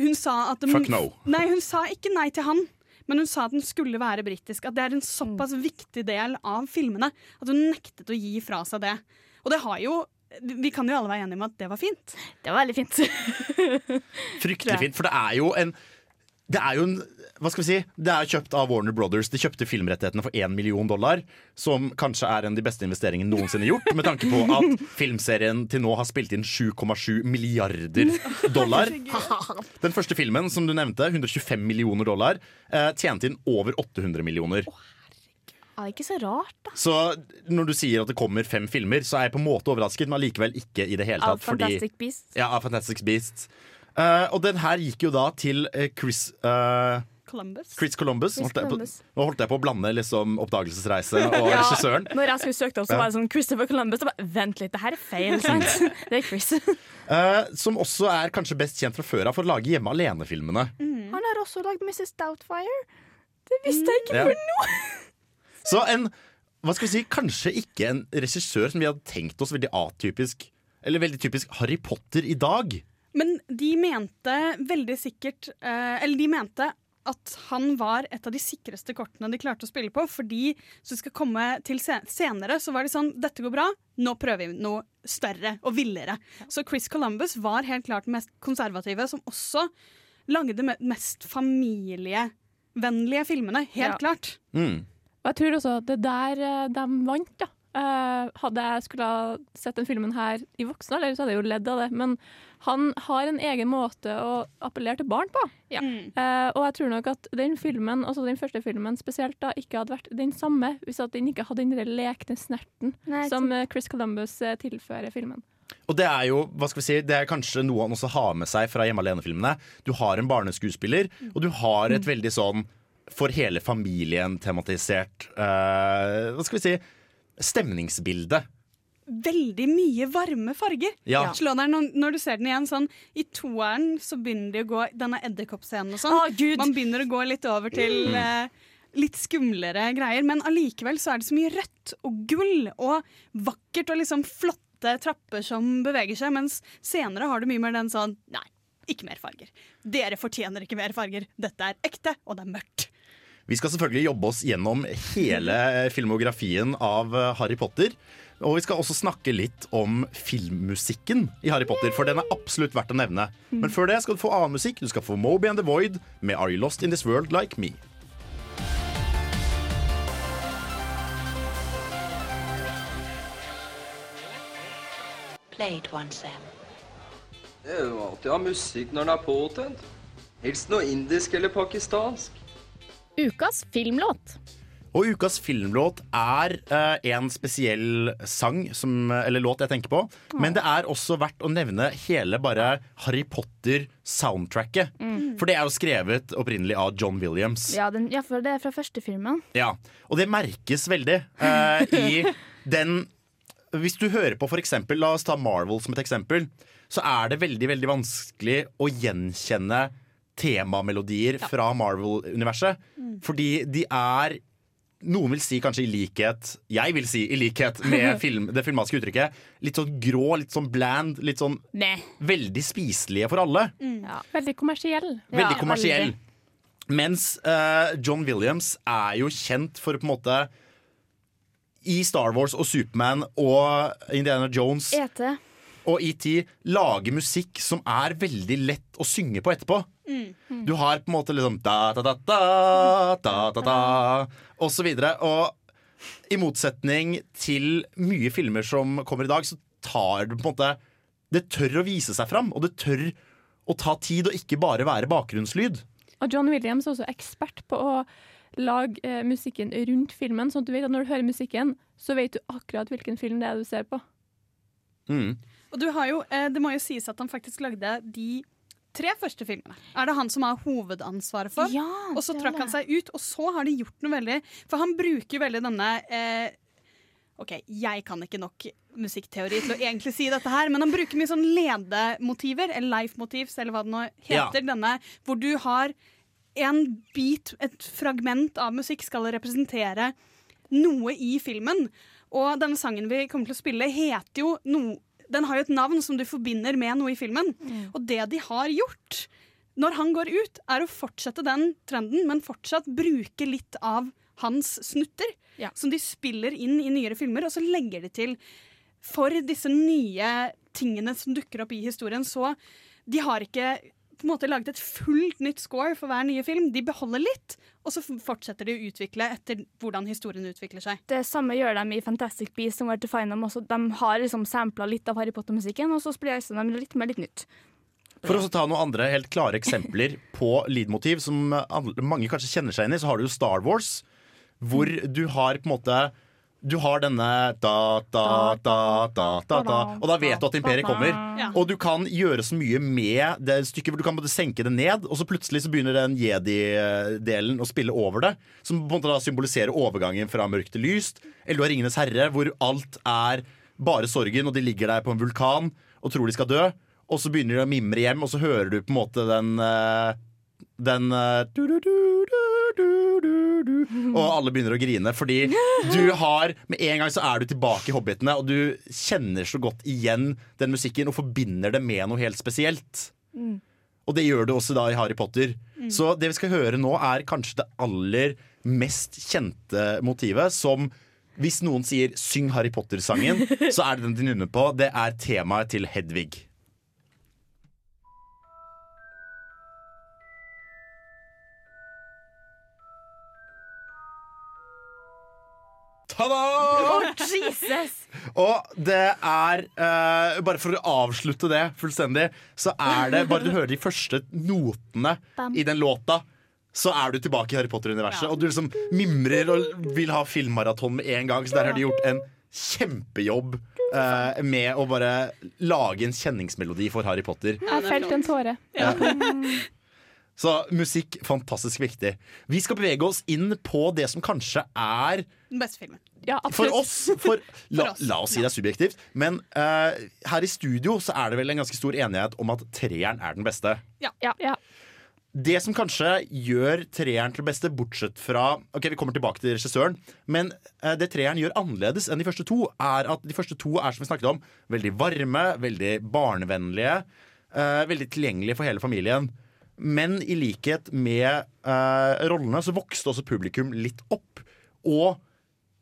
S6: Hun sa at de,
S3: Fuck no.
S6: Nei, hun sa ikke nei til han. Men hun sa at den skulle være britisk. At det er en såpass viktig del av filmene at hun nektet å gi fra seg det. Og det har jo Vi kan jo alle være enige om at det var fint.
S4: Det var veldig fint.
S3: Fryktelig fint, for det er jo en det er jo en, hva skal vi si Det er kjøpt av Warner Brothers. De kjøpte filmrettighetene for 1 million dollar. Som kanskje er en av de beste investeringene noensinne gjort, med tanke på at filmserien til nå har spilt inn 7,7 milliarder dollar. Den første filmen, som du nevnte, 125 millioner dollar, eh, tjente inn over 800 millioner.
S4: Ja, ikke så rart, da.
S3: Så når du sier at det kommer fem filmer, så er jeg på en måte overrasket, men allikevel ikke i det hele
S4: Av
S3: tatt. fordi-
S4: Fantastic Beasts.
S3: Ja, av Fantastic Beasts. Eh, og den her gikk jo da til eh, Chris uh,
S6: Columbus.
S3: Chris Columbus.
S4: Chris
S3: Holdt jeg på,
S4: Columbus.
S3: nå holdt jeg på å blande liksom oppdagelsesreise og
S4: Ja,
S3: regissøren.
S4: Når jeg skulle søke opp, så var det sånn Christopher Columbus. Og bare, Vent litt, det her er feil. sant? Det er Chris.
S3: Uh, som også er kanskje best kjent fra før av for å lage Hjemme alene-filmene.
S4: Han har også lagd Mrs. Doubtfire. Det visste jeg ikke
S3: Ja.
S4: noe!
S3: Så en, hva skal vi si, kanskje ikke en regissør som vi hadde tenkt oss veldig atypisk, eller veldig typisk Harry Potter i dag.
S6: Men de mente veldig sikkert eh, Eller de mente at han var et av de sikreste kortene de klarte å spille på. Fordi så skal komme til senere, så var de sånn Dette går bra, nå prøver vi noe større og villere. Så Chris Columbus var helt klart den mest konservative, som også lagde de mest familievennlige filmene. Helt
S5: Ja.
S6: klart.
S3: Mm.
S5: Og jeg tror også at det der eh, de vant, da. Eh, hadde jeg skulle ha sett den filmen her i voksen alder, så hadde jeg jo ledd av det. Men han har en egen måte å appellere til barn på. Eh, og jeg tror nok at den filmen, altså den første filmen spesielt, da, ikke hadde vært den samme hvis at den ikke hadde den der lekne snerten
S4: Nei,
S5: som uh, Chris Columbus tilfører filmen.
S3: Og det er jo, hva skal vi si, det er kanskje noe han også har med seg fra Hjemme alene-filmene. Du har en barneskuespiller, og du har et veldig sånn for hele familien tematisert eh, Hva skal vi si stemningsbilde.
S6: veldig mye varme farger.
S3: Ja.
S6: Slå deg når, du ser den igjen sånn I toeren så begynner det å gå denne edderkoppscenen og sånn.
S4: Å,
S6: Man begynner å gå litt over til
S3: Mm.
S6: eh, litt skumlere greier, men allikevel så er det så mye rødt og gull og vakkert og liksom flotte trapper som beveger seg, mens senere har du mye mer den sånn Nei, ikke mer farger. Dere fortjener ikke mer farger. Dette er ekte, og det er mørkt.
S3: Vi skal selvfølgelig jobbe oss gjennom hele filmografien av eh, Harry Potter. Og vi skal også snakke litt om filmmusikken i Harry Potter, for den er absolutt verdt å nevne. Men før det skal du få annen musikk. Du skal få Moby and the Void med Are You Lost in This World Like Me.
S14: Play once, Sam.
S15: Det er jo alltid å ha musikk når den er påtent. Helst noe indisk eller pakistansk.
S16: Ukas filmlåt.
S3: Og ukas filmlåt er uh, en spesiell sang, som, eller låt jeg tenker på. Men det er også verdt å nevne hele bare Harry Potter-soundtracket.
S4: Mm.
S3: For det er jo skrevet opprinnelig av John Williams.
S4: Ja, den, ja, for det er fra første filmen.
S3: Ja, og det merkes veldig uh, i den Hvis du hører på eksempel, La oss ta Marvel som et eksempel. Så er det veldig veldig vanskelig å gjenkjenne temamelodier fra Marvel-universet.
S16: Mm.
S3: Fordi de er noen vil si kanskje i likhet Jeg vil si i likhet med film, det filmatiske uttrykket. Litt sånn grå, litt sånn bland, litt sånn
S4: ne.
S3: veldig spiselige for alle.
S5: Veldig kommersiell.
S3: Veldig kommersiell. Mens uh, John Williams er jo kjent for på en måte i Star Wars og Superman og Indiana Jones
S4: ET.
S3: Og ET lage musikk som er veldig lett å synge på etterpå.
S4: Mm.
S3: Du har på en måte liksom da, da, da, da, da, da, da, og så videre. Og i motsetning til mye filmer som kommer i dag, så tar du på en måte Det tør å vise seg fram, og det tør å ta tid og ikke bare være bakgrunnslyd.
S5: Og John Williams er også ekspert på å lage eh, musikken rundt filmen, sånn at du vet at når du hører musikken, så vet du akkurat hvilken film det er du ser på.
S3: Mm.
S6: Og du har jo, eh, Det må jo sies at han faktisk lagde de tre første filmene. Er det han som har hovedansvaret for?
S4: Ja,
S6: og så trakk han seg ut, og så har de gjort noe veldig For han bruker veldig denne eh, OK, jeg kan ikke nok musikkteori til å egentlig si dette her, men han bruker mye sånn ledemotiver, eller life-motivs, eller hva det nå heter.
S16: Ja.
S6: Denne hvor du har en bit, et fragment av musikk skal representere noe i filmen. Og denne sangen vi kommer til å spille, heter jo noe Den har jo et navn som du forbinder med noe i filmen. Og det de har gjort når han går ut, er å fortsette den trenden, men fortsatt bruke litt av hans snutter. Som de spiller inn i nyere filmer, og så legger de til for disse nye tingene som dukker opp i historien. Så de har ikke på en måte laget et fullt nytt score for hver nye film. De beholder litt, og så fortsetter de å utvikle etter hvordan historien utvikler seg.
S4: Det samme gjør de i Fantastic Beasts som Where to Find Them. Også. De har liksom sampla litt av Harry Potter-musikken, og så spleiser de litt med litt nytt.
S3: For å ta noen andre helt klare eksempler på lydmotiv som mange kanskje kjenner seg inn i, så har du jo Star Wars, hvor du har på en måte du har denne da, da, da, da, da, da, og da vet du at imperiet kommer. Og du kan gjøre så mye med det stykket, hvor du kan både senke det ned, og så plutselig så begynner den jedi-delen å spille over det. Som på en måte da symboliserer overgangen fra mørkt til lyst. Eller du har Ringenes herre, hvor alt er bare sorgen, og de ligger der på en vulkan og tror de skal dø. Og så begynner de å mimre hjem, og så hører du på en måte den eh, Den eh, du, du, du, du, du, du, du, Og alle begynner å grine, fordi du har Med en gang så er du tilbake i Hobbitene, og du kjenner så godt igjen den musikken og forbinder det med noe helt spesielt.
S4: Mm.
S3: Og det gjør du også da i Harry Potter.
S4: Mm.
S3: Så det vi skal høre nå, er kanskje det aller mest kjente motivet. Som hvis noen sier 'syng Harry Potter'-sangen, så er det den de nynner på. Det er temaet til Hedvig. Ta-da!
S4: Oh, Jesus!
S3: Og det er uh, Bare for å avslutte det fullstendig, så er det bare du hører de første notene
S4: Bam.
S3: i den låta. Så er du tilbake i Harry Potter-universet, og du liksom mimrer og vil ha filmmaraton med en gang. Så der har de gjort en kjempejobb Uh, med å bare lage en kjenningsmelodi for Harry Potter.
S5: Jeg felte en tåre.
S3: Ja. Så musikk, fantastisk viktig. Vi skal bevege oss inn på det som kanskje er
S6: Den beste filmen.
S5: Ja,
S3: for oss, for, la,
S6: For oss,
S3: la oss si det er subjektivt, men uh, her i studio så er det vel en ganske stor enighet om at treeren er den beste.
S6: Ja.
S3: Det som kanskje gjør treeren til beste, bortsett fra Ok, Vi kommer tilbake til regissøren, men eh, det treeren gjør annerledes enn de første to, er at de første to er som vi snakket om, veldig varme, veldig barnevennlige, eh, veldig tilgjengelige for hele familien. Men i likhet med eh, rollene så vokste også publikum litt opp. Og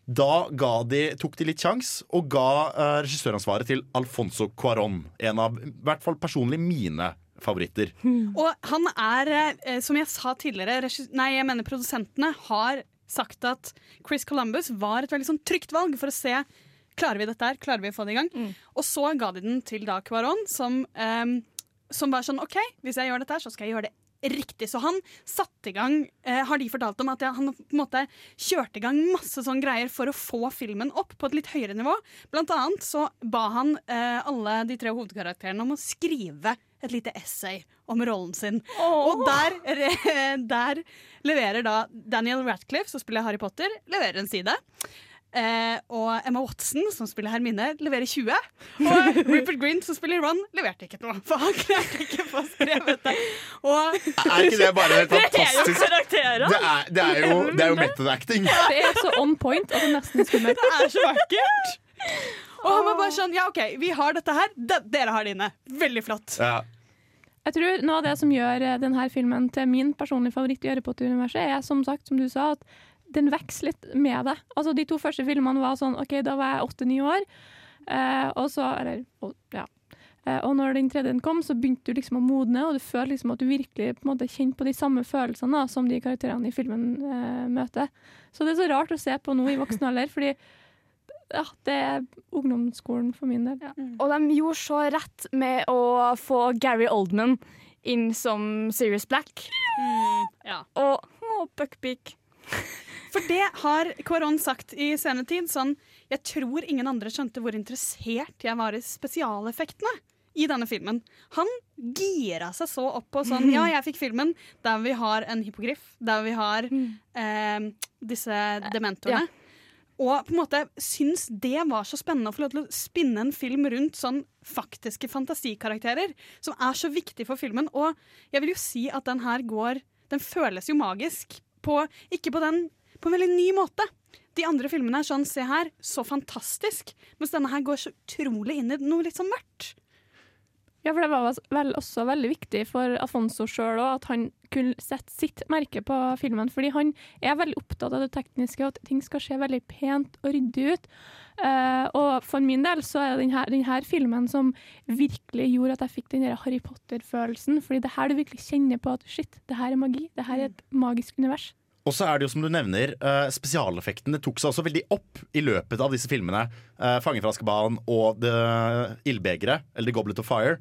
S3: da ga de, tok de litt sjans og ga eh, regissøransvaret til Alfonso Cuarón. En av i hvert fall personlig mine favoritter.
S6: Og han er, eh, som jeg sa tidligere, nei, jeg mener produsentene har sagt at Chris Columbus var et veldig sånn trygt valg for å se Klarer vi dette her? Klarer vi å få det i gang? Og så ga de den til da Cuarón, som, eh, som var sånn OK, hvis jeg gjør dette så skal jeg gjøre det riktig. Så han satte i gang, eh, har de fortalt om, at han på en måte kjørte i gang masse sånne greier for å få filmen opp på et litt høyere nivå. Blant annet så ba han eh, alle de tre hovedkarakterene om å skrive et lite essay om rollen sin. Og der, der leverer da Daniel Radcliffe, som spiller Harry Potter, leverer en side. Eh, og Emma Watson, som spiller Hermine, leverer 20. Og Rupert Grint, som spiller Ron, leverte ikke noe. For han klarte ikke å få skrevet det. Og
S3: Er ikke det bare helt
S6: Det er jo
S3: fantastisk? Det er, det er jo, det er jo method acting.
S5: Det er så on point at det er nesten skummelt.
S6: Det er så vakkert! Og han var bare sånn Ja, OK, vi har dette her. De, dere har det inne. Veldig flott.
S5: Jeg tror Noe av det som gjør eh, denne filmen til min personlige favoritt i Harry Potter-universet, er som sagt, som du sa, at den vokser litt med det. Altså De to første filmene var sånn OK, da var jeg åtte-ni år, eh, og så Eller og, ja. Eh, og når den tredje kom, så begynte du liksom å modne, og du følte liksom at du virkelig på en måte kjente på de samme følelsene da, som de karakterene i filmen eh, møter. Så det er så rart å se på nå i voksen alder, fordi ja, det er ungdomsskolen for min del.
S4: Og de gjorde så rett med å få Gary Oldman inn som Sirius Black.
S6: ja.
S4: Og å, Buckbeak.
S6: For det har Kvaron sagt i senere tid. Sånn, jeg tror ingen andre skjønte hvor interessert jeg var i spesialeffektene i denne filmen. Han gira seg så opp på sånn Ja, jeg fikk filmen der vi har en hippogriff, der vi har eh, disse dementorene.
S4: Ja.
S6: Og på en måte syns det var så spennende å få lov til å spinne en film rundt sånn faktiske fantasikarakterer, som er så viktig for filmen. Og jeg vil jo si at den her går Den føles jo magisk. På, ikke på den På en veldig ny måte. De andre filmene er sånn, se her, så fantastisk. Mens denne her går så utrolig inn i noe litt sånn mørkt.
S5: Ja, for det var vel også veldig viktig for Afonso sjøl at han kunne sette sitt merke på filmen. Fordi han er veldig opptatt av det tekniske, og at ting skal se veldig pent og ryddig ut. Uh, og for min del så er det denne, denne filmen som virkelig gjorde at jeg fikk den Harry Potter-følelsen. Fordi det er her du virkelig kjenner på at shit, det her er magi. Det her er et magisk univers.
S3: Og så er det jo som du nevner, uh, spesialeffektene tok seg også veldig opp i løpet av disse filmene. Uh, 'Fangen fra Askeban' og 'The ildbegeret', eller 'The Goblet of Fire'.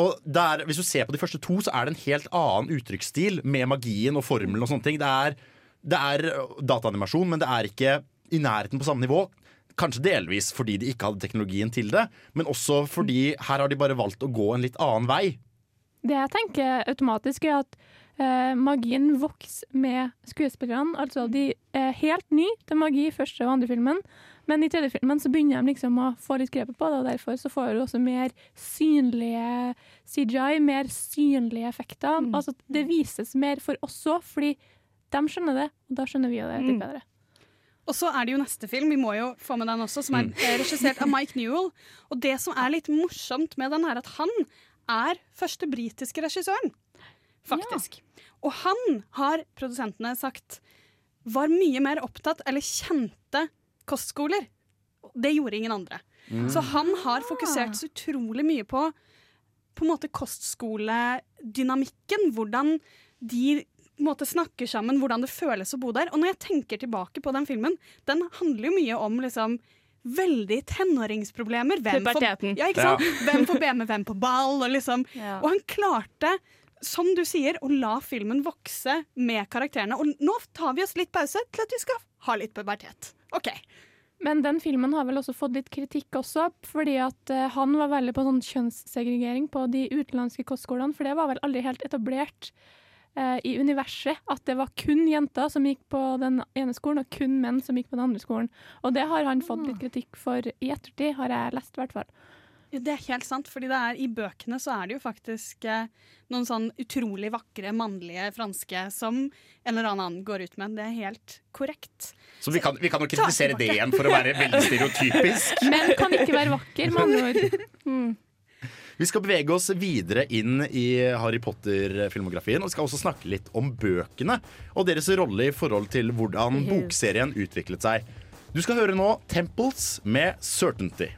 S3: Og der, Hvis du ser på de første to, så er det en helt annen uttrykksstil med magien og formelen og sånne ting. Det er, det er dataanimasjon, men det er ikke i nærheten på samme nivå. Kanskje delvis fordi de ikke hadde teknologien til det, men også fordi her har de bare valgt å gå en litt annen vei.
S5: Det jeg tenker automatisk, er at eh, magien vokser med skuespillerne. Altså, de er helt nye til magi i første og andre filmen, men i tredje filmen så begynner de liksom å få litt grepet på det, og derfor så får du også mer synlige CGI, mer synlige effekter. Altså, det vises mer for oss òg, fordi de skjønner det, og da skjønner vi det litt
S6: Mm.
S5: bedre.
S6: Og så er det jo neste film, vi må jo få med den også, som er eh, regissert av Mike Newell. Og det som er litt morsomt med den, er at han er første britiske regissøren. Faktisk. Og han har produsentene sagt var mye mer opptatt, eller kjente kostskoler. Det gjorde ingen andre.
S16: Mm.
S6: Så han har fokusert så utrolig mye på på en måte kostskoledynamikken. Hvordan de på en måte snakker sammen, hvordan det føles å bo der. Og når jeg tenker tilbake på den filmen, den handler jo mye om liksom veldig tenåringsproblemer. Hvem får,
S4: Puberteten.
S6: ja, ikke sant?
S4: Ja.
S6: Hvem får be med hvem på ball? Og, liksom.
S4: Ja.
S6: og han klarte, som du sier, å la filmen vokse med karakterene. Og nå tar vi oss litt pause til at vi skal ha litt pubertet. OK.
S5: Men den filmen har vel også fått litt kritikk også, fordi at eh, han var veldig på sånn kjønnssegregering på de utenlandske kostskolene, for det var vel aldri helt etablert eh, i universet at det var kun jenter som gikk på den ene skolen, og kun menn som gikk på den andre skolen. Og det har han fått litt kritikk for i ettertid, har jeg lest i hvert fall.
S6: Ja, Det er helt sant, fordi det er, i bøkene så er det jo faktisk eh, noen sånn utrolig vakre mannlige franske som en eller annen går ut med. Det er helt korrekt.
S3: Så vi kan, vi kan jo kritisere det igjen for å være veldig stereotypisk.
S5: Menn kan ikke være vakker, med andre ord.
S3: Vi skal bevege oss videre inn i Harry Potter-filmografien. Og vi skal også snakke litt om bøkene og deres rolle i forhold til hvordan bokserien utviklet seg. Du skal høre nå Temples med Certainty.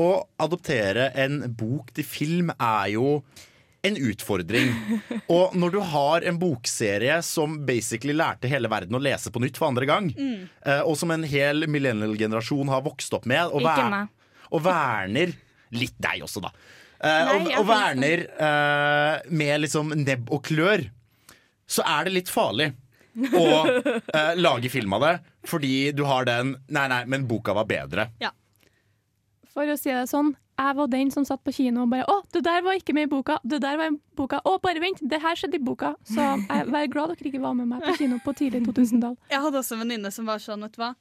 S3: Å adoptere en bok til film er jo en utfordring. Og når du har en bokserie som basically lærte hele verden å lese på nytt for andre gang,
S4: Mm.
S3: eh, og som en hel millennial-generasjon har vokst opp med, og, ver og verner Litt deg også, da. Eh,
S4: Nei,
S3: og, og verner uh, med liksom nebb og klør, så er det litt farlig å uh, lage film av det, fordi du har den Nei, nei, men boka var bedre.
S5: For å si det sånn, jeg var den som satt på kino og bare Å, det der var ikke med i boka! Det der var i boka! Å, bare vent! Det her skjedde i boka! Så jeg er glad dere ikke var med meg på kino på tidlig 2000-tall.
S6: Jeg hadde også en venninne som var sånn, vet du hva.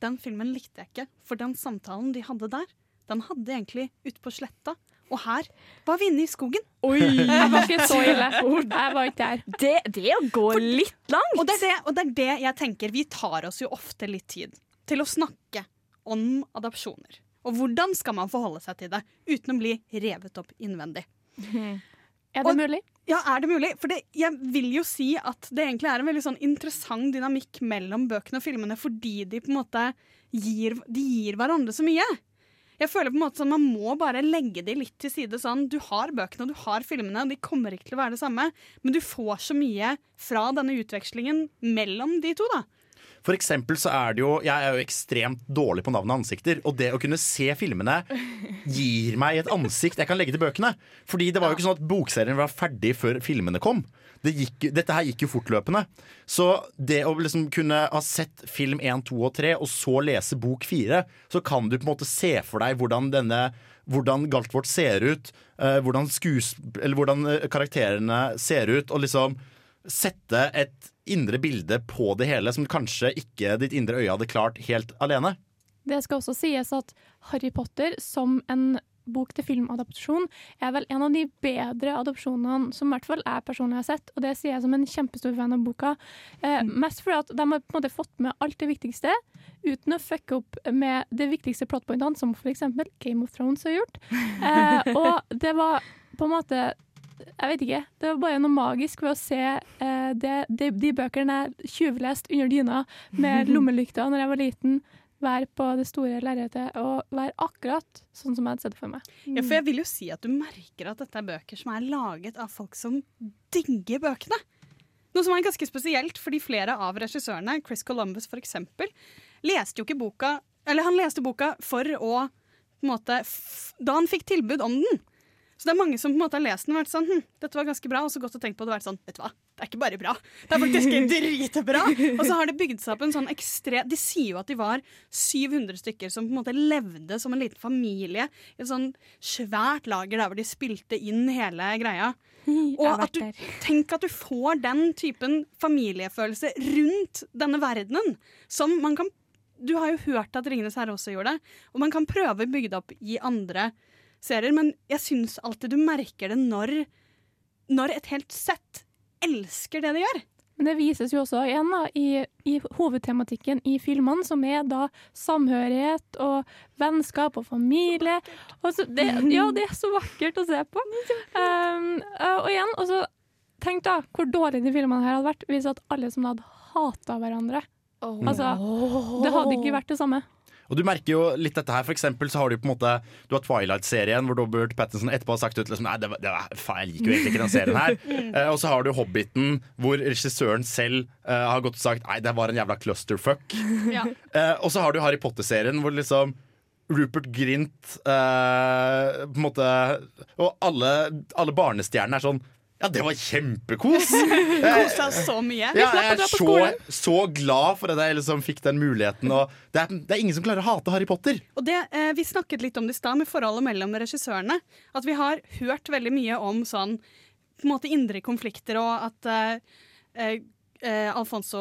S6: Den filmen likte jeg ikke, for den samtalen de hadde der, den hadde egentlig ute på sletta. Og her var vi inne i skogen.
S5: Oi! Jeg var ikke så ille. Jeg var ikke der.
S4: Det, det går gå litt langt.
S6: Og det, er det, og det er det jeg tenker. Vi tar oss jo ofte litt tid til å snakke om adopsjoner. Og hvordan skal man forholde seg til det uten å bli revet opp innvendig?
S5: Er det mulig?
S6: Ja, er det mulig? For det, jeg vil jo si at det egentlig er en veldig sånn interessant dynamikk mellom bøkene og filmene, fordi de på en måte gir, de gir hverandre så mye. Jeg føler på en måte sånn Man må bare legge de litt til side. sånn Du har bøkene og du har filmene, og de kommer ikke til å være det samme, men du får så mye fra denne utvekslingen mellom de to. da
S3: For eksempel så er det jo Jeg er jo ekstremt dårlig på navn og ansikter. Og det å kunne se filmene gir meg et ansikt jeg kan legge til bøkene. Fordi det var jo ikke sånn at bokserien var ferdig før filmene kom. Det gikk, dette her gikk jo fortløpende. Så det å liksom kunne ha sett film 1, 2 og 3, og så lese bok 4, så kan du på en måte se for deg hvordan denne hvordan Galtvort ser ut, eh, hvordan, hvordan eh, karakterene ser ut, og liksom sette et indre bilde på det hele som kanskje ikke ditt indre øye hadde klart helt alene.
S5: Det skal også sies at Harry Potter som en bok til filmadopsjon er vel en av de bedre adopsjonene som i hvert fall jeg personlig har sett, og det sier jeg som en kjempestor fan av boka. Eh, mest fordi at de har på en måte fått med alt det viktigste, uten å fucke opp med de viktigste plotpointene, som f.eks. Game of Thrones har gjort. Eh, og det var på en måte jeg vet ikke. Det var bare noe magisk ved å se eh, det, de, de bøkene jeg tjuvleste under dyna med lommelykta når jeg var liten, være på det store lerretet og være akkurat sånn som jeg hadde sett for meg.
S6: Ja, for jeg vil jo si at du merker at dette er bøker som er laget av folk som digger bøkene. Noe som er ganske spesielt, fordi flere av regissørene, Chris Columbus eksempel, leste jo ikke boka Eller han leste boka for å på en måte, Da han fikk tilbud om den. Så det er mange som på en måte har lest den og vært sånn hm, dette var ganske bra, og så gått og tenkt på det og vært sånn vet du hva, det er ikke bare bra, det er faktisk dritbra. Og så har det bygd seg opp en sånn ekstrem De sier jo at de var 700 stykker som på en måte levde som en liten familie i et sånn svært lager der hvor de spilte inn hele greia. Og at du, tenk at du får den typen familiefølelse rundt denne verdenen som man kan Du har jo hørt at Ringenes herre også gjorde det, og man kan prøve å bygge det opp i andre serier, men jeg syns alltid du merker det når, når et helt sett elsker det de gjør.
S5: Men det vises jo også igjen da, i, i hovedtematikken i filmene, som er da samhørighet og vennskap og familie. Og så det, ja, det er så vakkert å se på. Um, og igjen, og så tenk da hvor dårlig de filmene her hadde vært hvis at alle som hadde hata hverandre. Altså, det hadde ikke vært det samme.
S3: Og du merker jo litt dette her, for eksempel så har du på en måte Du har Twilight-serien hvor Robert Pattinson etterpå har sagt ut liksom, Nei, det var, det var, faen, jeg liker jo egentlig ikke den serien her. uh, og så har du Hobbiten, hvor regissøren selv uh, har gått og sagt Nei, det var en jævla clusterfuck.
S6: Ja.
S3: Uh, og så har du Harry Potter-serien, hvor liksom Rupert Grint på en måte Og alle, alle barnestjernene er sånn Ja, det var kjempekos!
S6: Kosa oss så mye.
S3: Ja, jeg er så, så glad for at jeg liksom fikk den muligheten. Det, er, det er ingen som klarer å hate Harry Potter.
S6: Og det, eh, Vi snakket litt om det i stad, med forholdet mellom regissørene. At vi har hørt veldig mye om sånn på en måte indre konflikter, og at eh, eh, Alfonso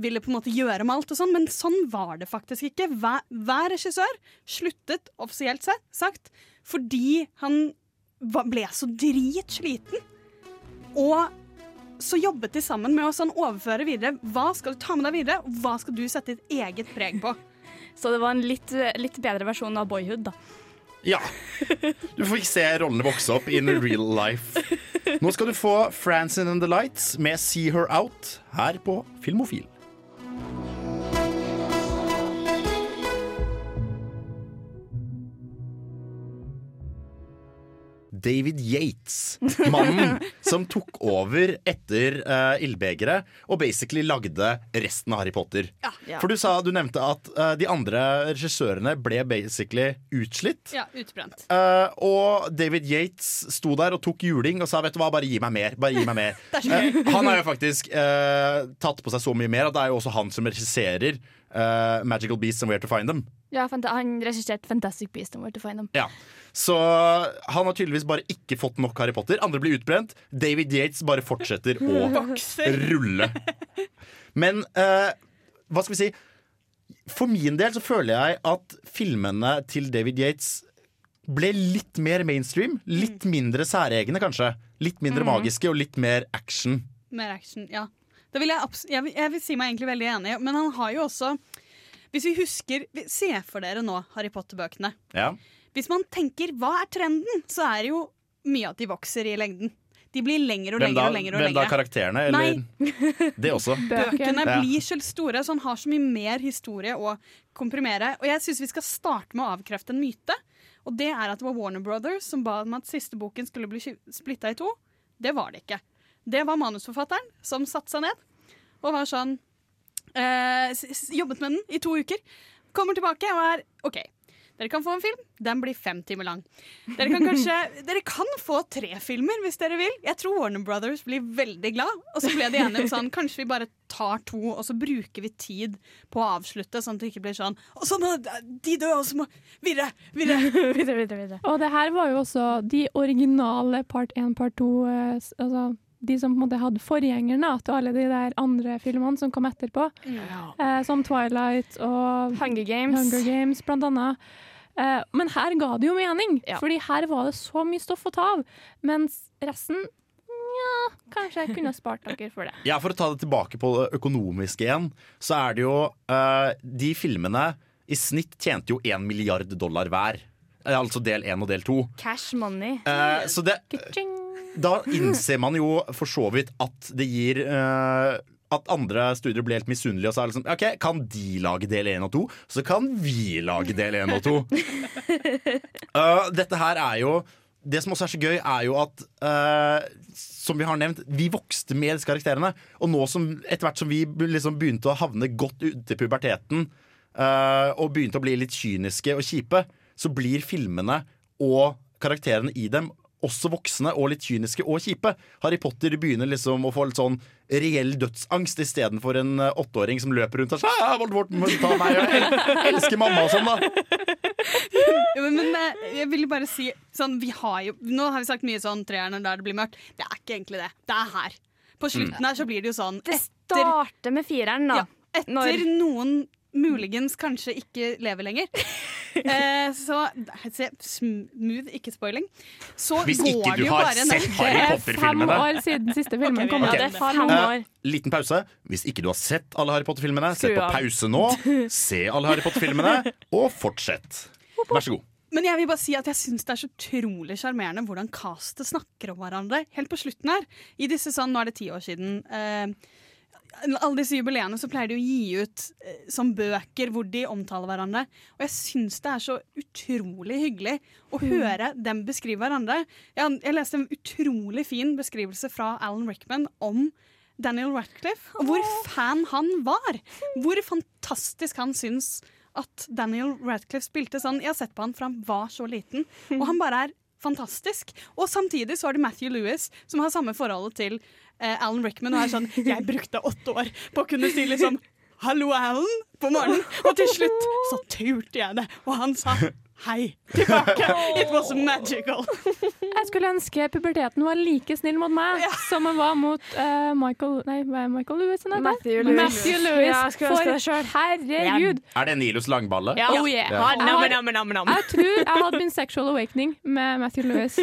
S6: ville på en måte gjøre med alt og sånn, men sånn var det faktisk ikke. Hver, hver regissør sluttet offisielt sagt fordi han ble så dritsliten. Og så jobbet de sammen med å sånn overføre videre. Hva skal du ta med deg videre, og hva skal du sette ditt eget preg på?
S4: Så det var en litt, litt bedre versjon av Boyhood, da.
S3: Ja. Du fikk se rollene vokse opp in real life. Nå skal du få Francine and the Lights med See Her Out her på Filmofil. David Yates. Mannen som tok over etter uh, Ildbegeret og basically lagde resten av Harry Potter.
S6: Ja.
S3: For du sa, du nevnte at uh, de andre regissørene ble basically utslitt.
S6: Ja, utbrent.
S3: Uh, og David Yates sto der og tok juling og sa vet du hva, bare gi meg mer. Bare gi meg mer. Han har jo faktisk eh, tatt på seg så mye mer at det er jo også han som regisserer Magical Beasts and Where to Find Them.
S4: Ja, han regisserte Fantastic Beasts and Where to Find Them.
S3: Ja. Så han har tydeligvis bare ikke fått nok Harry Potter. Andre blir utbrent. David Yates bare fortsetter å rulle. Men eh, hva skal vi si? For min del så føler jeg at filmene til David Yates ble litt mer mainstream. Litt mindre særegne, kanskje. Litt mindre
S6: Mm.
S3: magiske og litt mer action.
S6: Mer action, ja. Det vil jeg, jeg, vil, jeg vil si meg egentlig veldig enig i, men han har jo også Hvis vi husker Se for dere nå Harry Potter-bøkene.
S3: Ja.
S6: Hvis man tenker hva er trenden, så er det jo mye at de vokser i lengden. De blir lengre og lengre og lengre. og
S3: hvem da karakterene? Eller det også?
S6: Bøkene
S3: Ja.
S6: blir så store, så han har så mye mer historie å komprimere. Og jeg syns vi skal starte med å avkrefte en myte. Og det er at det var Warner Brothers som ba om at siste boken skulle bli splitta i to. Det var det ikke. Det var manusforfatteren som satte seg ned og var sånn eh, Jobbet med den i to uker. Kommer tilbake og er OK. Dere kan få en film. Den blir fem timer lang. Dere kan kanskje Dere kan få tre filmer hvis dere vil. Jeg tror Warner Brothers blir veldig glad. Og så ble de enige om sånn Kanskje vi bare tar to, og så bruker vi tid på å avslutte, sånn at det ikke blir sånn Og så må de dø, og så må Videre! Videre!
S4: videre, videre, videre.
S5: Og det her var jo også de originale part 1, part 2 eh, Altså de som på en måte hadde forgjengeren til alle de der andre filmene som kom etterpå. Eh, som Twilight og
S4: Hunger Games.
S5: Hunger Games blant annet. Eh, men her ga det jo mening, Fordi her var det så mye stoff å ta av. Mens resten ja, kanskje jeg kunne spart dere for det.
S3: Ja, For å ta det tilbake på det økonomiske igjen, så er det jo eh, De filmene i snitt tjente jo én milliard dollar hver. Eh, Altså del én og del to.
S4: Cash money.
S3: Eh, så det Da innser man jo for så vidt at det gir uh, At andre studier ble helt misunnelige og sa liksom OK, kan de lage del 1 og 2, så kan vi lage del 1 og 2. uh, dette her er jo Det som også er så gøy, er jo at uh, Som vi har nevnt, vi vokste med disse karakterene. Og nå som etter hvert som vi liksom begynte å havne godt ute i puberteten, uh, og begynte å bli litt kyniske og kjipe, så blir filmene og karakterene i dem også voksne og litt kyniske og kjipe. Harry Potter begynner liksom å få litt sånn reell dødsangst istedenfor en eh, åtteåring som løper rundt og sier «Ah, Voldemort må ta meg og elsker mamma og sånn, da.
S6: Jo, men, men eh, jeg vil bare si sånn, vi har jo, Nå har vi sagt mye sånn treerne der det blir mørkt. Det er ikke egentlig det. Det er her. På slutten
S4: Mm.
S6: her så blir det jo sånn
S4: Det starter med fireren, da.
S6: Ja, etter
S4: Når-
S6: noen muligens kanskje ikke lever lenger. Eh, så se, Smooth, ikke spoiling. Så
S3: Hvis ikke du
S6: det jo
S3: har
S6: bare
S3: sett Harry Potter-filmene.
S5: Fem år siden siste filmen kom.
S3: Ok.
S5: Ja, det er fem
S3: Eh,
S5: år.
S3: liten pause. Hvis ikke du har sett alle Harry Potter-filmene, sett på
S6: av.
S3: pause nå. Se alle Harry Potter-filmene, og fortsett. Vær så god.
S6: Men jeg vil bare si at jeg syns det er så utrolig sjarmerende hvordan castet snakker om hverandre. Helt på slutten her. I disse sånn, Nå er det ti år siden. Eh, alle disse jubileene så pleier de å gi ut eh, som bøker hvor de omtaler hverandre. Og jeg syns det er så utrolig hyggelig å
S4: Mm.
S6: høre dem beskrive hverandre. Jeg, jeg leste en utrolig fin beskrivelse fra Alan Rickman om Daniel Radcliffe, og hvor fan han var. Hvor fantastisk han syns at Daniel Radcliffe spilte sånn. Jeg har sett på han fra han var så liten, og han bare er fantastisk. Og samtidig så er det Matthew Lewis som har samme forholdet til Alan Rickman og er sånn Jeg brukte åtte år på å kunne si liksom Hallo, Alan, på morgenen. Og til slutt så turte jeg det, og han sa hei tilbake. It was magical.
S5: Jeg skulle ønske puberteten var like snill mot meg som den var mot uh, Michael Nei, hva er Michael Lewis? han?
S4: Matthew Lewis.
S5: Matthew Lewis.
S4: Ja.
S5: For herregud.
S3: Er det Nilos langballe?
S5: Ja. Oh yeah.
S4: Ja.
S5: Jeg, har, jeg tror jeg hadde min sexual awakening med Matthew Lewis.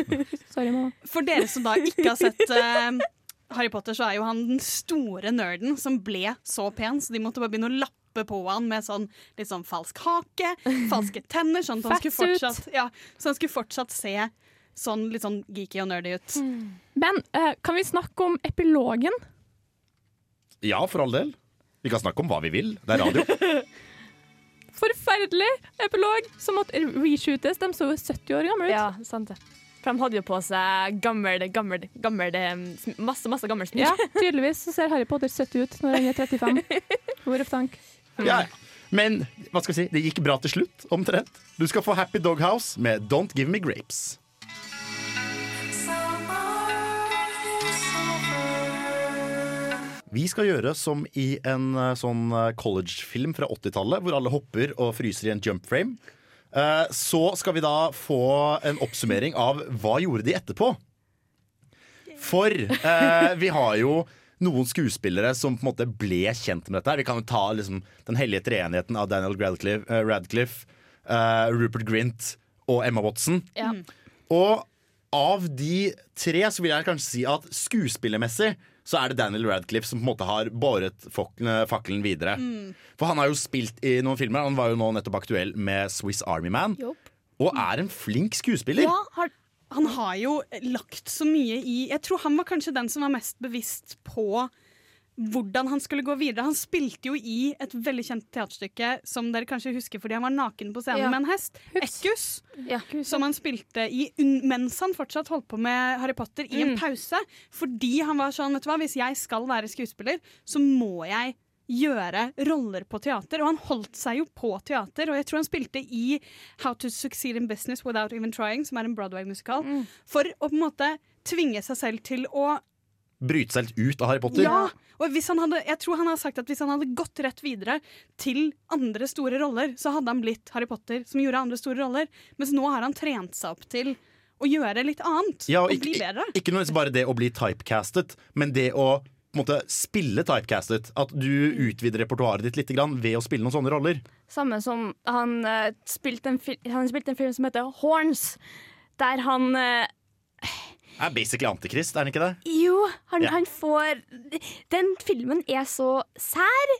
S5: Sorry, mamma.
S6: For dere som da ikke har sett eh, Harry Potter, så er jo han den store nerden som ble så pen, så de måtte bare begynne å lappe på han med sånn litt sånn falsk hake, falske tenner, sånn at han skulle fortsatt, ja, så han skulle fortsatt se sånn litt sånn geeky og nerdy ut.
S5: Men uh, kan vi snakke om epilogen?
S3: Ja, for all del. Vi kan snakke om hva vi vil. Det er radio.
S5: Forferdelig epilog som måtte reshootes. De så jo 70 år gamle ut.
S4: Ja, sant det. For de hadde jo på seg gammel, gammel, gammel eh, Masse, masse gammel smitt.
S5: Ja, tydeligvis så ser Harry Potter søtt ut når han er 35. Hvor of tank.
S3: Ja, men hva skal vi si, det gikk bra til slutt, omtrent. Du skal få Happy Doghouse med Don't Give Me Grapes. Vi skal gjøre som i en eh, sånn collegefilm fra 80-tallet, hvor alle hopper og fryser i en jump frame. Eh, Så skal vi da få en oppsummering av hva gjorde de etterpå. For eh, vi har jo noen skuespillere som på en måte ble kjent med dette. her. Vi kan jo ta liksom, den hellige treenigheten av Daniel Radcliffe, eh, Radcliffe eh, Rupert Grint og Emma Watson.
S4: Ja.
S3: Og av de tre så vil jeg kanskje si at skuespillermessig så er det Daniel Radcliffe som på en måte har båret fakkelen fakkelen videre.
S6: Mm.
S3: For han har jo spilt i noen filmer. Han var jo nå nettopp aktuell med Swiss Army Man. Og er en flink skuespiller.
S6: Ja, har, han har jo lagt så mye i Jeg tror han var kanskje den som var mest bevisst på hvordan han skulle gå videre. Han spilte jo i et veldig kjent teaterstykke som dere kanskje husker fordi han var naken på scenen
S4: Ja.
S6: med en hest. Ekkus. Som han spilte i mens han fortsatt holdt på med Harry Potter i en
S4: Mm.
S6: pause. Fordi han var sånn, vet du hva, hvis jeg skal være skuespiller, så må jeg gjøre roller på teater. Og han holdt seg jo på teater, og jeg tror han spilte i How to Succeed in Business Without Even Trying, som er en Broadway-musikal, for å på en måte tvinge seg selv til å
S3: Bryte seg litt ut av Harry Potter.
S6: ja, og hvis han hadde, jeg tror han har sagt at hvis han hadde gått rett videre til andre store roller, så hadde han blitt Harry Potter, som gjorde andre store roller. Mens nå har han trent seg opp til å gjøre litt annet.
S3: Ja, og
S6: og
S3: ikke,
S6: bli bedre.
S3: ikke nødvendigvis bare det å bli typecastet, men det å på en måte spille typecastet. At du utvider repertoaret ditt litt grann ved å spille noen sånne roller.
S4: Samme som han uh, spilte en, han spilte en film som heter Horns, der han eh,
S3: Er basically Antikrist, er han ikke det?
S4: Jo, han,
S3: Ja.
S4: han får Den filmen er så sær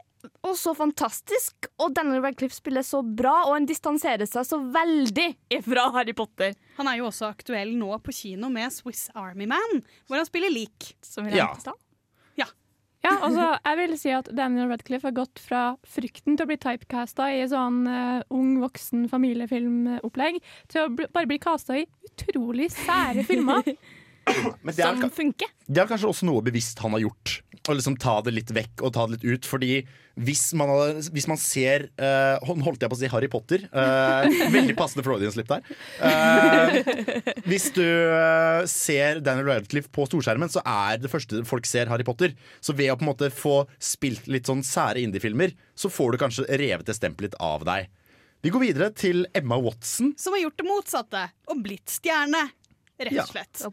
S4: og så fantastisk, og Daniel Radcliffe spiller så bra, og han distanserer seg så veldig fra Harry Potter.
S6: Han er jo også aktuell nå på kino med Swiss Army Man, hvor han spiller lik.
S4: Som
S3: vi Ja.
S6: ja.
S5: Ja, altså, jeg vil si at Daniel Radcliffe har gått fra frykten til å bli typecasta i sånn uh, ung voksen familiefilmopplegg, til å bli, bare bli casta i utrolig sære filmer.
S3: Men det er,
S4: Som funker.
S3: det er kanskje også noe bevisst han har gjort. Å liksom ta det litt vekk og ta det litt ut. Fordi hvis man, hadde, hvis man ser uh, holdt jeg på å si Harry Potter. Uh, veldig passende Freudian-slipp der. Uh, hvis du eh, ser Daniel Radcliffe på storskjermen, så er det første folk ser Harry Potter. Så ved å på en måte få spilt litt sånn sære indiefilmer, så får du kanskje revet det stempelet av deg. Vi går videre til Emma Watson.
S6: Som har gjort det motsatte, og blitt stjerne, rett
S3: Ja.
S6: og slett.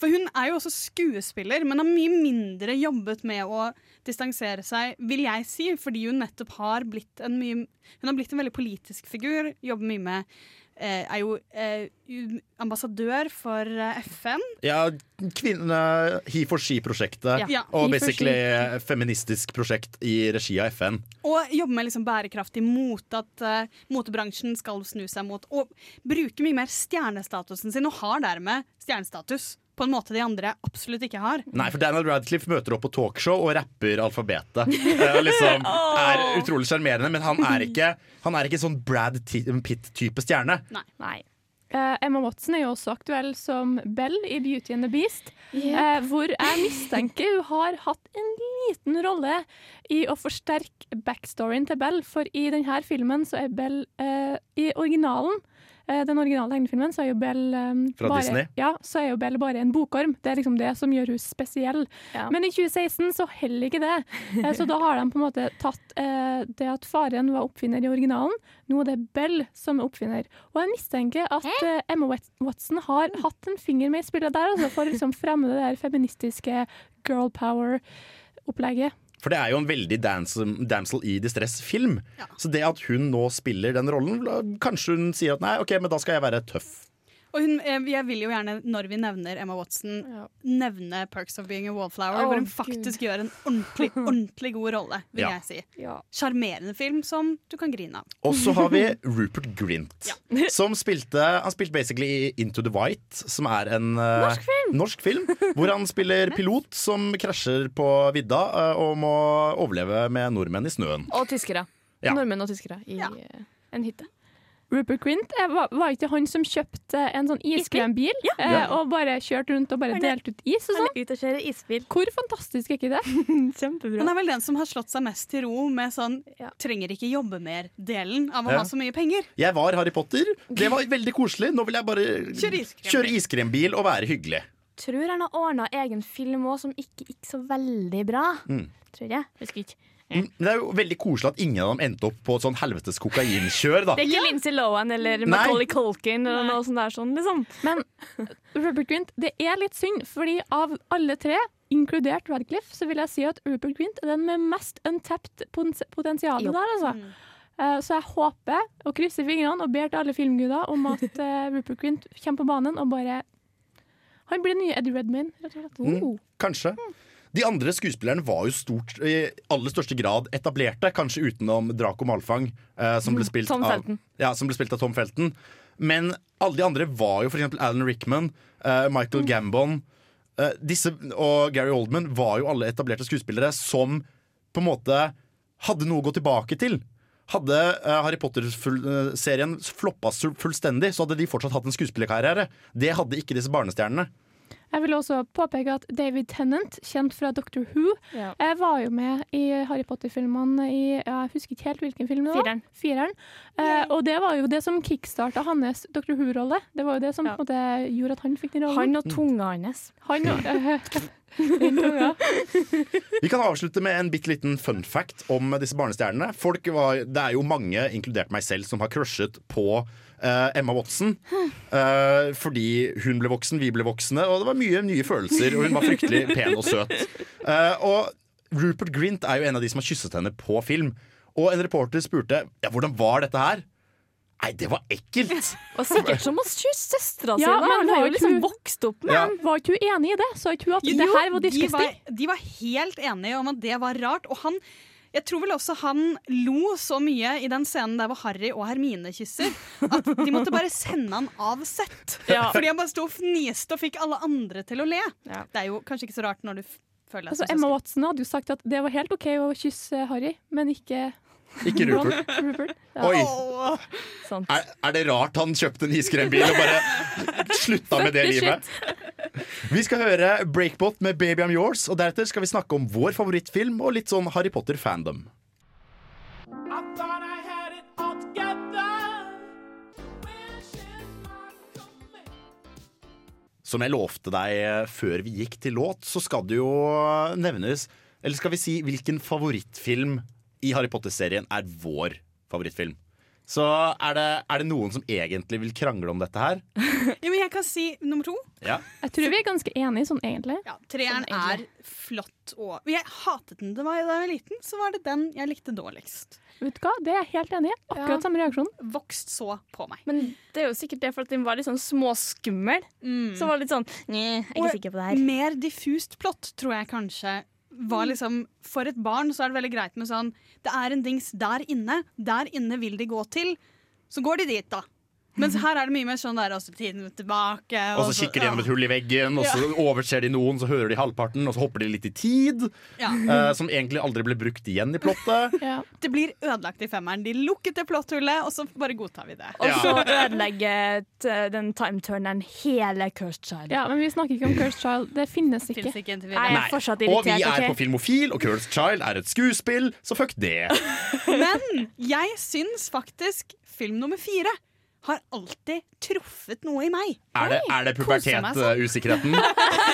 S6: For hun er jo også skuespiller, men har mye mindre jobbet med å distansere seg, vil jeg si, fordi hun nettopp har blitt en mye Hun har blitt en veldig politisk figur, jobber mye med eh, Er jo eh, ambassadør for eh, FN.
S3: Ja, kvinne He for She-prosjektet.
S6: Ja.
S3: Og basically
S6: She.
S3: feministisk prosjekt i regi av FN.
S6: Og jobber med liksom bærekraftig mot at eh, motebransjen skal snu seg mot Og bruke mye mer stjernestatusen sin, og har dermed stjernestatus på en måte de andre absolutt ikke har.
S3: Nei, for Daniel Radcliffe møter opp på talkshow og rapper alfabetet. Eh, og liksom er utrolig sjarmerende, men han er ikke Han er ikke sånn Brad Pitt-type stjerne.
S6: Nei.
S5: Eh, Emma Watson er jo også aktuell som Bell i Beauty and the Beast.
S4: Yep.
S5: Uh, hvor jeg mistenker hun har hatt en liten rolle i å forsterke backstoryen til Bell. For i denne filmen så er Bell uh, I originalen eh, den originale tegnefilmen så er jo Bell
S3: um,
S5: bare, Ja, så er jo Bell bare en bokorm. Det er liksom det som gjør hun spesiell.
S4: Ja.
S5: Men i 2016 så heller ikke det. Eh, så da har de på en måte tatt eh, det at faren var oppfinner i originalen. Nå er det Bell som er oppfinner. Og jeg mistenker at eh, Emma Watson har hatt en finger med i spillet der, altså, for å liksom fremme det der feministiske girl power-opplegget.
S3: For det er jo en veldig damsel i distress-film. Så det at hun nå spiller den rollen, kanskje hun sier at nei, ok, men da skal jeg være tøff.
S6: Og hun, eh, jeg vil jo gjerne, når vi nevner Emma Watson, nevne 'Perks of Being a Wallflower',
S4: oh,
S6: hvor hun
S4: Gud.
S6: faktisk gjør en ordentlig ordentlig god rolle, vil
S3: Ja.
S6: jeg si. Sjarmerende film som du kan grine av.
S3: Og så har vi Rupert Grint, som spilte Han spilte basically i Into the White, som er en eh,
S4: Norsk film.
S3: norsk film, hvor han spiller pilot som krasjer på vidda eh, og må overleve med nordmenn i snøen.
S4: Og tyskere.
S3: Ja.
S4: Nordmenn og tyskere i en hytte.
S5: Rupert Quint, eh, var, var ikke han som kjøpte en sånn iskrembil eh, og bare kjørte rundt og bare delte ut is og
S4: Han
S5: sånn?
S4: er ute og kjører isbil.
S5: Hvor fantastisk er ikke det?
S4: Kjempebra.
S6: Han er vel den som har slått seg mest til ro med sånn trenger ikke jobbe mer-delen av å
S3: Ja.
S6: ha så mye penger.
S3: Jeg var Harry Potter. Det var veldig koselig. Nå vil jeg bare
S6: Kjøre iskrembil.
S3: kjøre iskrembil og være hyggelig.
S4: Tror han har ordna egen film òg, som ikke gikk så veldig bra.
S3: Mm.
S4: Tror jeg. Husker ikke.
S3: Men det er jo veldig koselig at ingen av dem endte opp på et sånn helvetes kokainkjør. da
S4: Det er ikke Lindsay Lohan eller Macauley Culkin eller noe sånt der, sånn, liksom.
S5: Men Rupert Grint, det er litt synd, fordi av alle tre, inkludert Radcliffe, så vil jeg si at Rupert Grint er den med mest untapped potensial der, altså. Eh, Så jeg håper og krysser fingrene og ber til alle filmguder om at eh, Rupert Grint kommer på banen og bare Han blir nye Eddie Redmayne, rett og slett.
S3: Mm, kanskje. De andre skuespillerne var jo stort, i aller største grad etablerte, kanskje utenom Draco Malfang, eh, som, ble spilt
S4: Tom
S3: av, ja, som ble spilt av Tom Felton. Men alle de andre var jo f.eks. Alan Rickman, eh, Michael Gambon eh, disse, og Gary Oldman var jo alle etablerte skuespillere som på en måte hadde noe å gå tilbake til. Hadde eh, Harry Potter-serien floppa fullstendig, så hadde de fortsatt hatt en skuespillerkarriere. Det hadde ikke disse barnestjernene.
S5: Jeg vil også påpeke at David Tennant, kjent fra Doctor Who,
S4: Ja.
S5: var jo med i Harry Potter-filmene i ja, Jeg husker ikke helt hvilken film det var.
S4: Fireren.
S5: Fireren. Eh, og det var jo det som kickstarta hans Doctor Who-rolle. Det var jo det som på en måte gjorde at han fikk den rollen.
S4: Han og tunga hans.
S5: Han og den.
S3: Vi kan avslutte med en bitte liten fun fact om disse barnestjernene. Folk var, det er jo mange, inkludert meg selv, som har crushet på eh, Emma Watson. Uh, fordi hun ble voksen, vi ble voksne, og det var mye nye følelser. Og hun var fryktelig pen og søt. Uh, og Rupert Grint er jo en av de som har kysset henne på film. Og en reporter spurte ja, hvordan var dette her. Nei, det var ekkelt!
S4: Og sikkert som å kysse søstera.
S5: Ja,
S4: si.
S5: men hun
S4: har jo liksom
S5: hun-
S4: vokst opp med
S3: Ja.
S5: Var ikke hun enig i det? Sa ikke hun at
S6: Jo,
S5: det her var
S6: de var, de var helt enige om at det var rart. Og han jeg tror vel også han lo så mye i den scenen der hvor Harry og Hermine kysser, at de måtte bare sende han av sett.
S4: Ja.
S6: Fordi han bare sto og fniste og fikk alle andre til å le. Det er jo kanskje ikke så rart når du føler deg
S5: Altså,
S6: som
S5: Emma. Watson hadde jo sagt at det var helt OK å kysse Harry, men ikke
S3: Ikke Rupert.
S5: Rupert. Ja.
S3: Oi! Er, er det rart han kjøpte en iskrembil og bare slutta med det livet? Vi skal høre Breakbot med Baby I'm Yours, og deretter skal vi snakke om vår favorittfilm og litt sånn Harry Potter-fandom. Som jeg lovte deg eh, før vi gikk til låt, så skal det jo nevnes Eller skal vi si hvilken favorittfilm i Harry Potter-serien er vår favorittfilm? Så er det, er det noen som egentlig vil krangle om dette her?
S6: Ja, men jeg kan si nummer to.
S3: Ja.
S5: Jeg tror vi er ganske enige sånn egentlig.
S6: Ja, Treeren
S5: Sånn
S6: er flott og Jeg hatet den det var da jeg var liten, så var det den jeg likte dårligst.
S5: Vet du hva, Det er jeg helt enig i. Akkurat
S4: Ja.
S5: samme reaksjon.
S6: Vokst så på meg.
S4: Men det er jo sikkert det for at den var litt sånn småskummel. Så var det litt sånn Nei, jeg er ikke sikker på det her.
S6: Mer diffust plott, tror jeg kanskje var liksom For et barn så er det veldig greit med sånn Det er en dings der inne. Der inne vil de gå til. Så går de dit, da. Mens her er det mye mer sånn der også tiden tilbake.
S3: Og så kikker de gjennom et hull i veggen, og så overser de noen, så hører de halvparten, og så hopper de litt i tid.
S6: Ja.
S3: eh, som egentlig aldri ble brukt igjen i plottet.
S6: Det blir ødelagt i femmeren. De lukket det plotthullet, og så bare godtar vi det.
S4: Og så ødelegger t- den timeturneren hele Cursed Child.
S5: Ja, Men vi snakker ikke om Cursed Child. Det finnes ikke.
S6: Finnes ikke
S4: jeg er fortsatt
S3: Og vi
S4: irritert.
S3: er på? Filmofil, og Cursed Child er et skuespill, så fuck det.
S6: Men jeg syns faktisk film nummer fire har alltid truffet noe i meg.
S3: Er det, er det
S6: Koser sånn.
S3: pubertet-usikkerheten?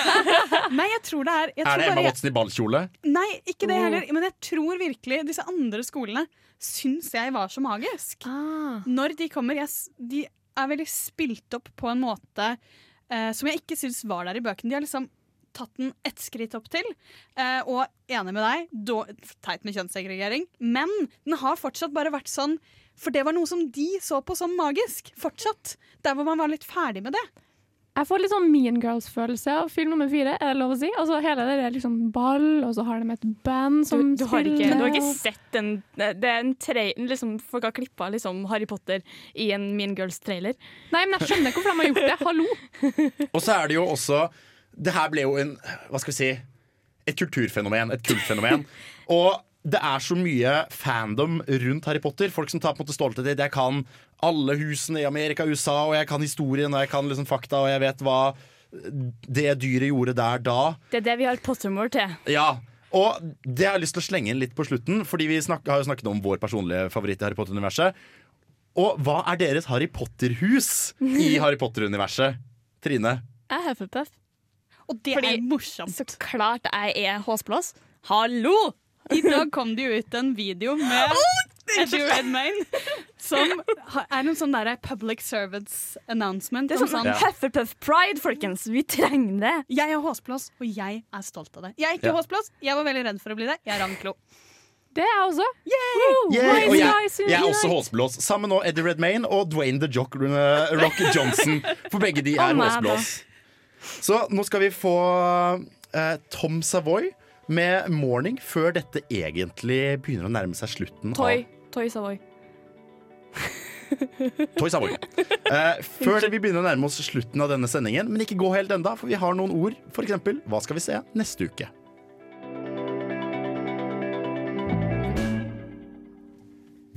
S6: Nei, jeg tror det er jeg
S3: Er det Emma Watson i ballkjole?
S6: Nei, ikke det
S4: Oh.
S6: heller. Men jeg tror virkelig disse andre skolene syns jeg var så magisk.
S4: Ah.
S6: Når de kommer jeg, De er veldig spilt opp på en måte eh, som jeg ikke syns var der i bøkene. De har liksom tatt den ett skritt opp til. Eh, og enig med deg, då, teit med kjønnssegregering, men den har fortsatt bare vært sånn For det var noe som de så på som magisk. Fortsatt. Der hvor man var litt ferdig med det.
S5: Jeg får litt sånn Mean Girls-følelse av film nummer fire. Er det lov å si? Altså Hele det er liksom ball, og så har de et band som
S4: Du, du, har ikke,
S5: spiller,
S4: du har ikke sett den Det er en trailer liksom, Folk har klippa liksom Harry Potter i en Mean Girls-trailer.
S5: Nei, men jeg skjønner ikke hvorfor de har gjort det. Hallo!
S3: Og så er det jo også Det her ble jo en Hva skal vi si Et kulturfenomen, et kultfenomen. Og det er så mye fandom rundt Harry Potter. Folk som tar på en måte stolthet i det. Jeg kan alle husene i Amerika og USA, og jeg kan historien og jeg kan liksom fakta, og jeg vet hva det dyret gjorde der da.
S4: Det er det vi har Pottermore til.
S3: Ja, og det har jeg lyst til å slenge inn litt på slutten, fordi vi snak har jo snakket om vår personlige favoritt i Harry Potter-universet. Og hva er deres Harry Potter-hus i Harry Potter-universet? Trine?
S4: Jeg er Hufflepuff.
S6: Og det
S4: Fordi
S6: er morsomt.
S4: Så klart jeg er Håsblås. Hallo!
S6: I dag kom det jo ut en video med Eddie Redmayne som er en sånn der public service announcement.
S4: Det er
S6: sånn,
S4: sånn
S6: sånn
S4: Hufflepuff Pride, folkens. Vi trenger det.
S6: Jeg er håsblås, og jeg er stolt av det. Jeg er ikke
S3: Ja.
S6: håsblås, jeg var veldig redd for å bli det. Jeg er Ravnklo.
S5: Det er jeg også.
S3: Yay! Og jeg, jeg er også håsblås. Sammen med Eddie Redmayne og Dwayne The Jock, Rock Johnson. For begge de er
S4: oh,
S3: håsblås. Så nå skal vi få eh, Tom Savoy med 'Morning' før dette egentlig begynner å nærme seg slutten.
S4: Toy. Toy Savoy.
S3: Toy Savoy. Eh, før vi begynner å nærme oss slutten av denne sendingen, men ikke gå helt enda, for vi har noen ord. For eksempel, hva skal vi se neste uke?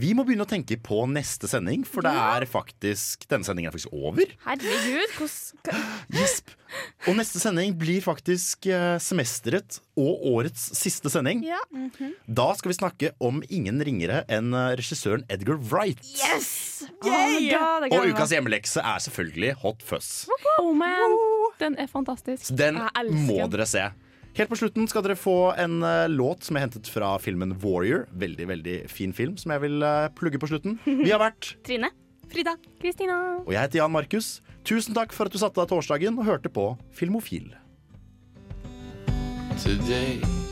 S3: Vi må begynne å tenke på neste sending, for det er faktisk denne sendingen er faktisk over.
S4: Herregud, hvordan
S3: Gisp. Og neste sending blir faktisk eh, semesteret og årets siste sending.
S4: Ja.
S3: Da skal vi snakke om ingen ringere enn eh, regissøren Edgar Wright.
S4: Yes!
S6: Yay!
S4: Oh,
S3: Og ukas hjemmelekse er selvfølgelig Hot Fuzz.
S5: Oh man, den er fantastisk.
S3: Den
S4: Jeg elsker
S3: må dere se. Helt på slutten skal dere få en uh, låt som er hentet fra filmen Warrior. Veldig veldig fin film som jeg vil uh, plugge på slutten. Vi har vært
S4: Trine.
S6: Frida.
S5: Kristina.
S3: Og jeg heter Jan Markus. Tusen takk for at du satte deg torsdagen og hørte på Filmofil.
S11: Today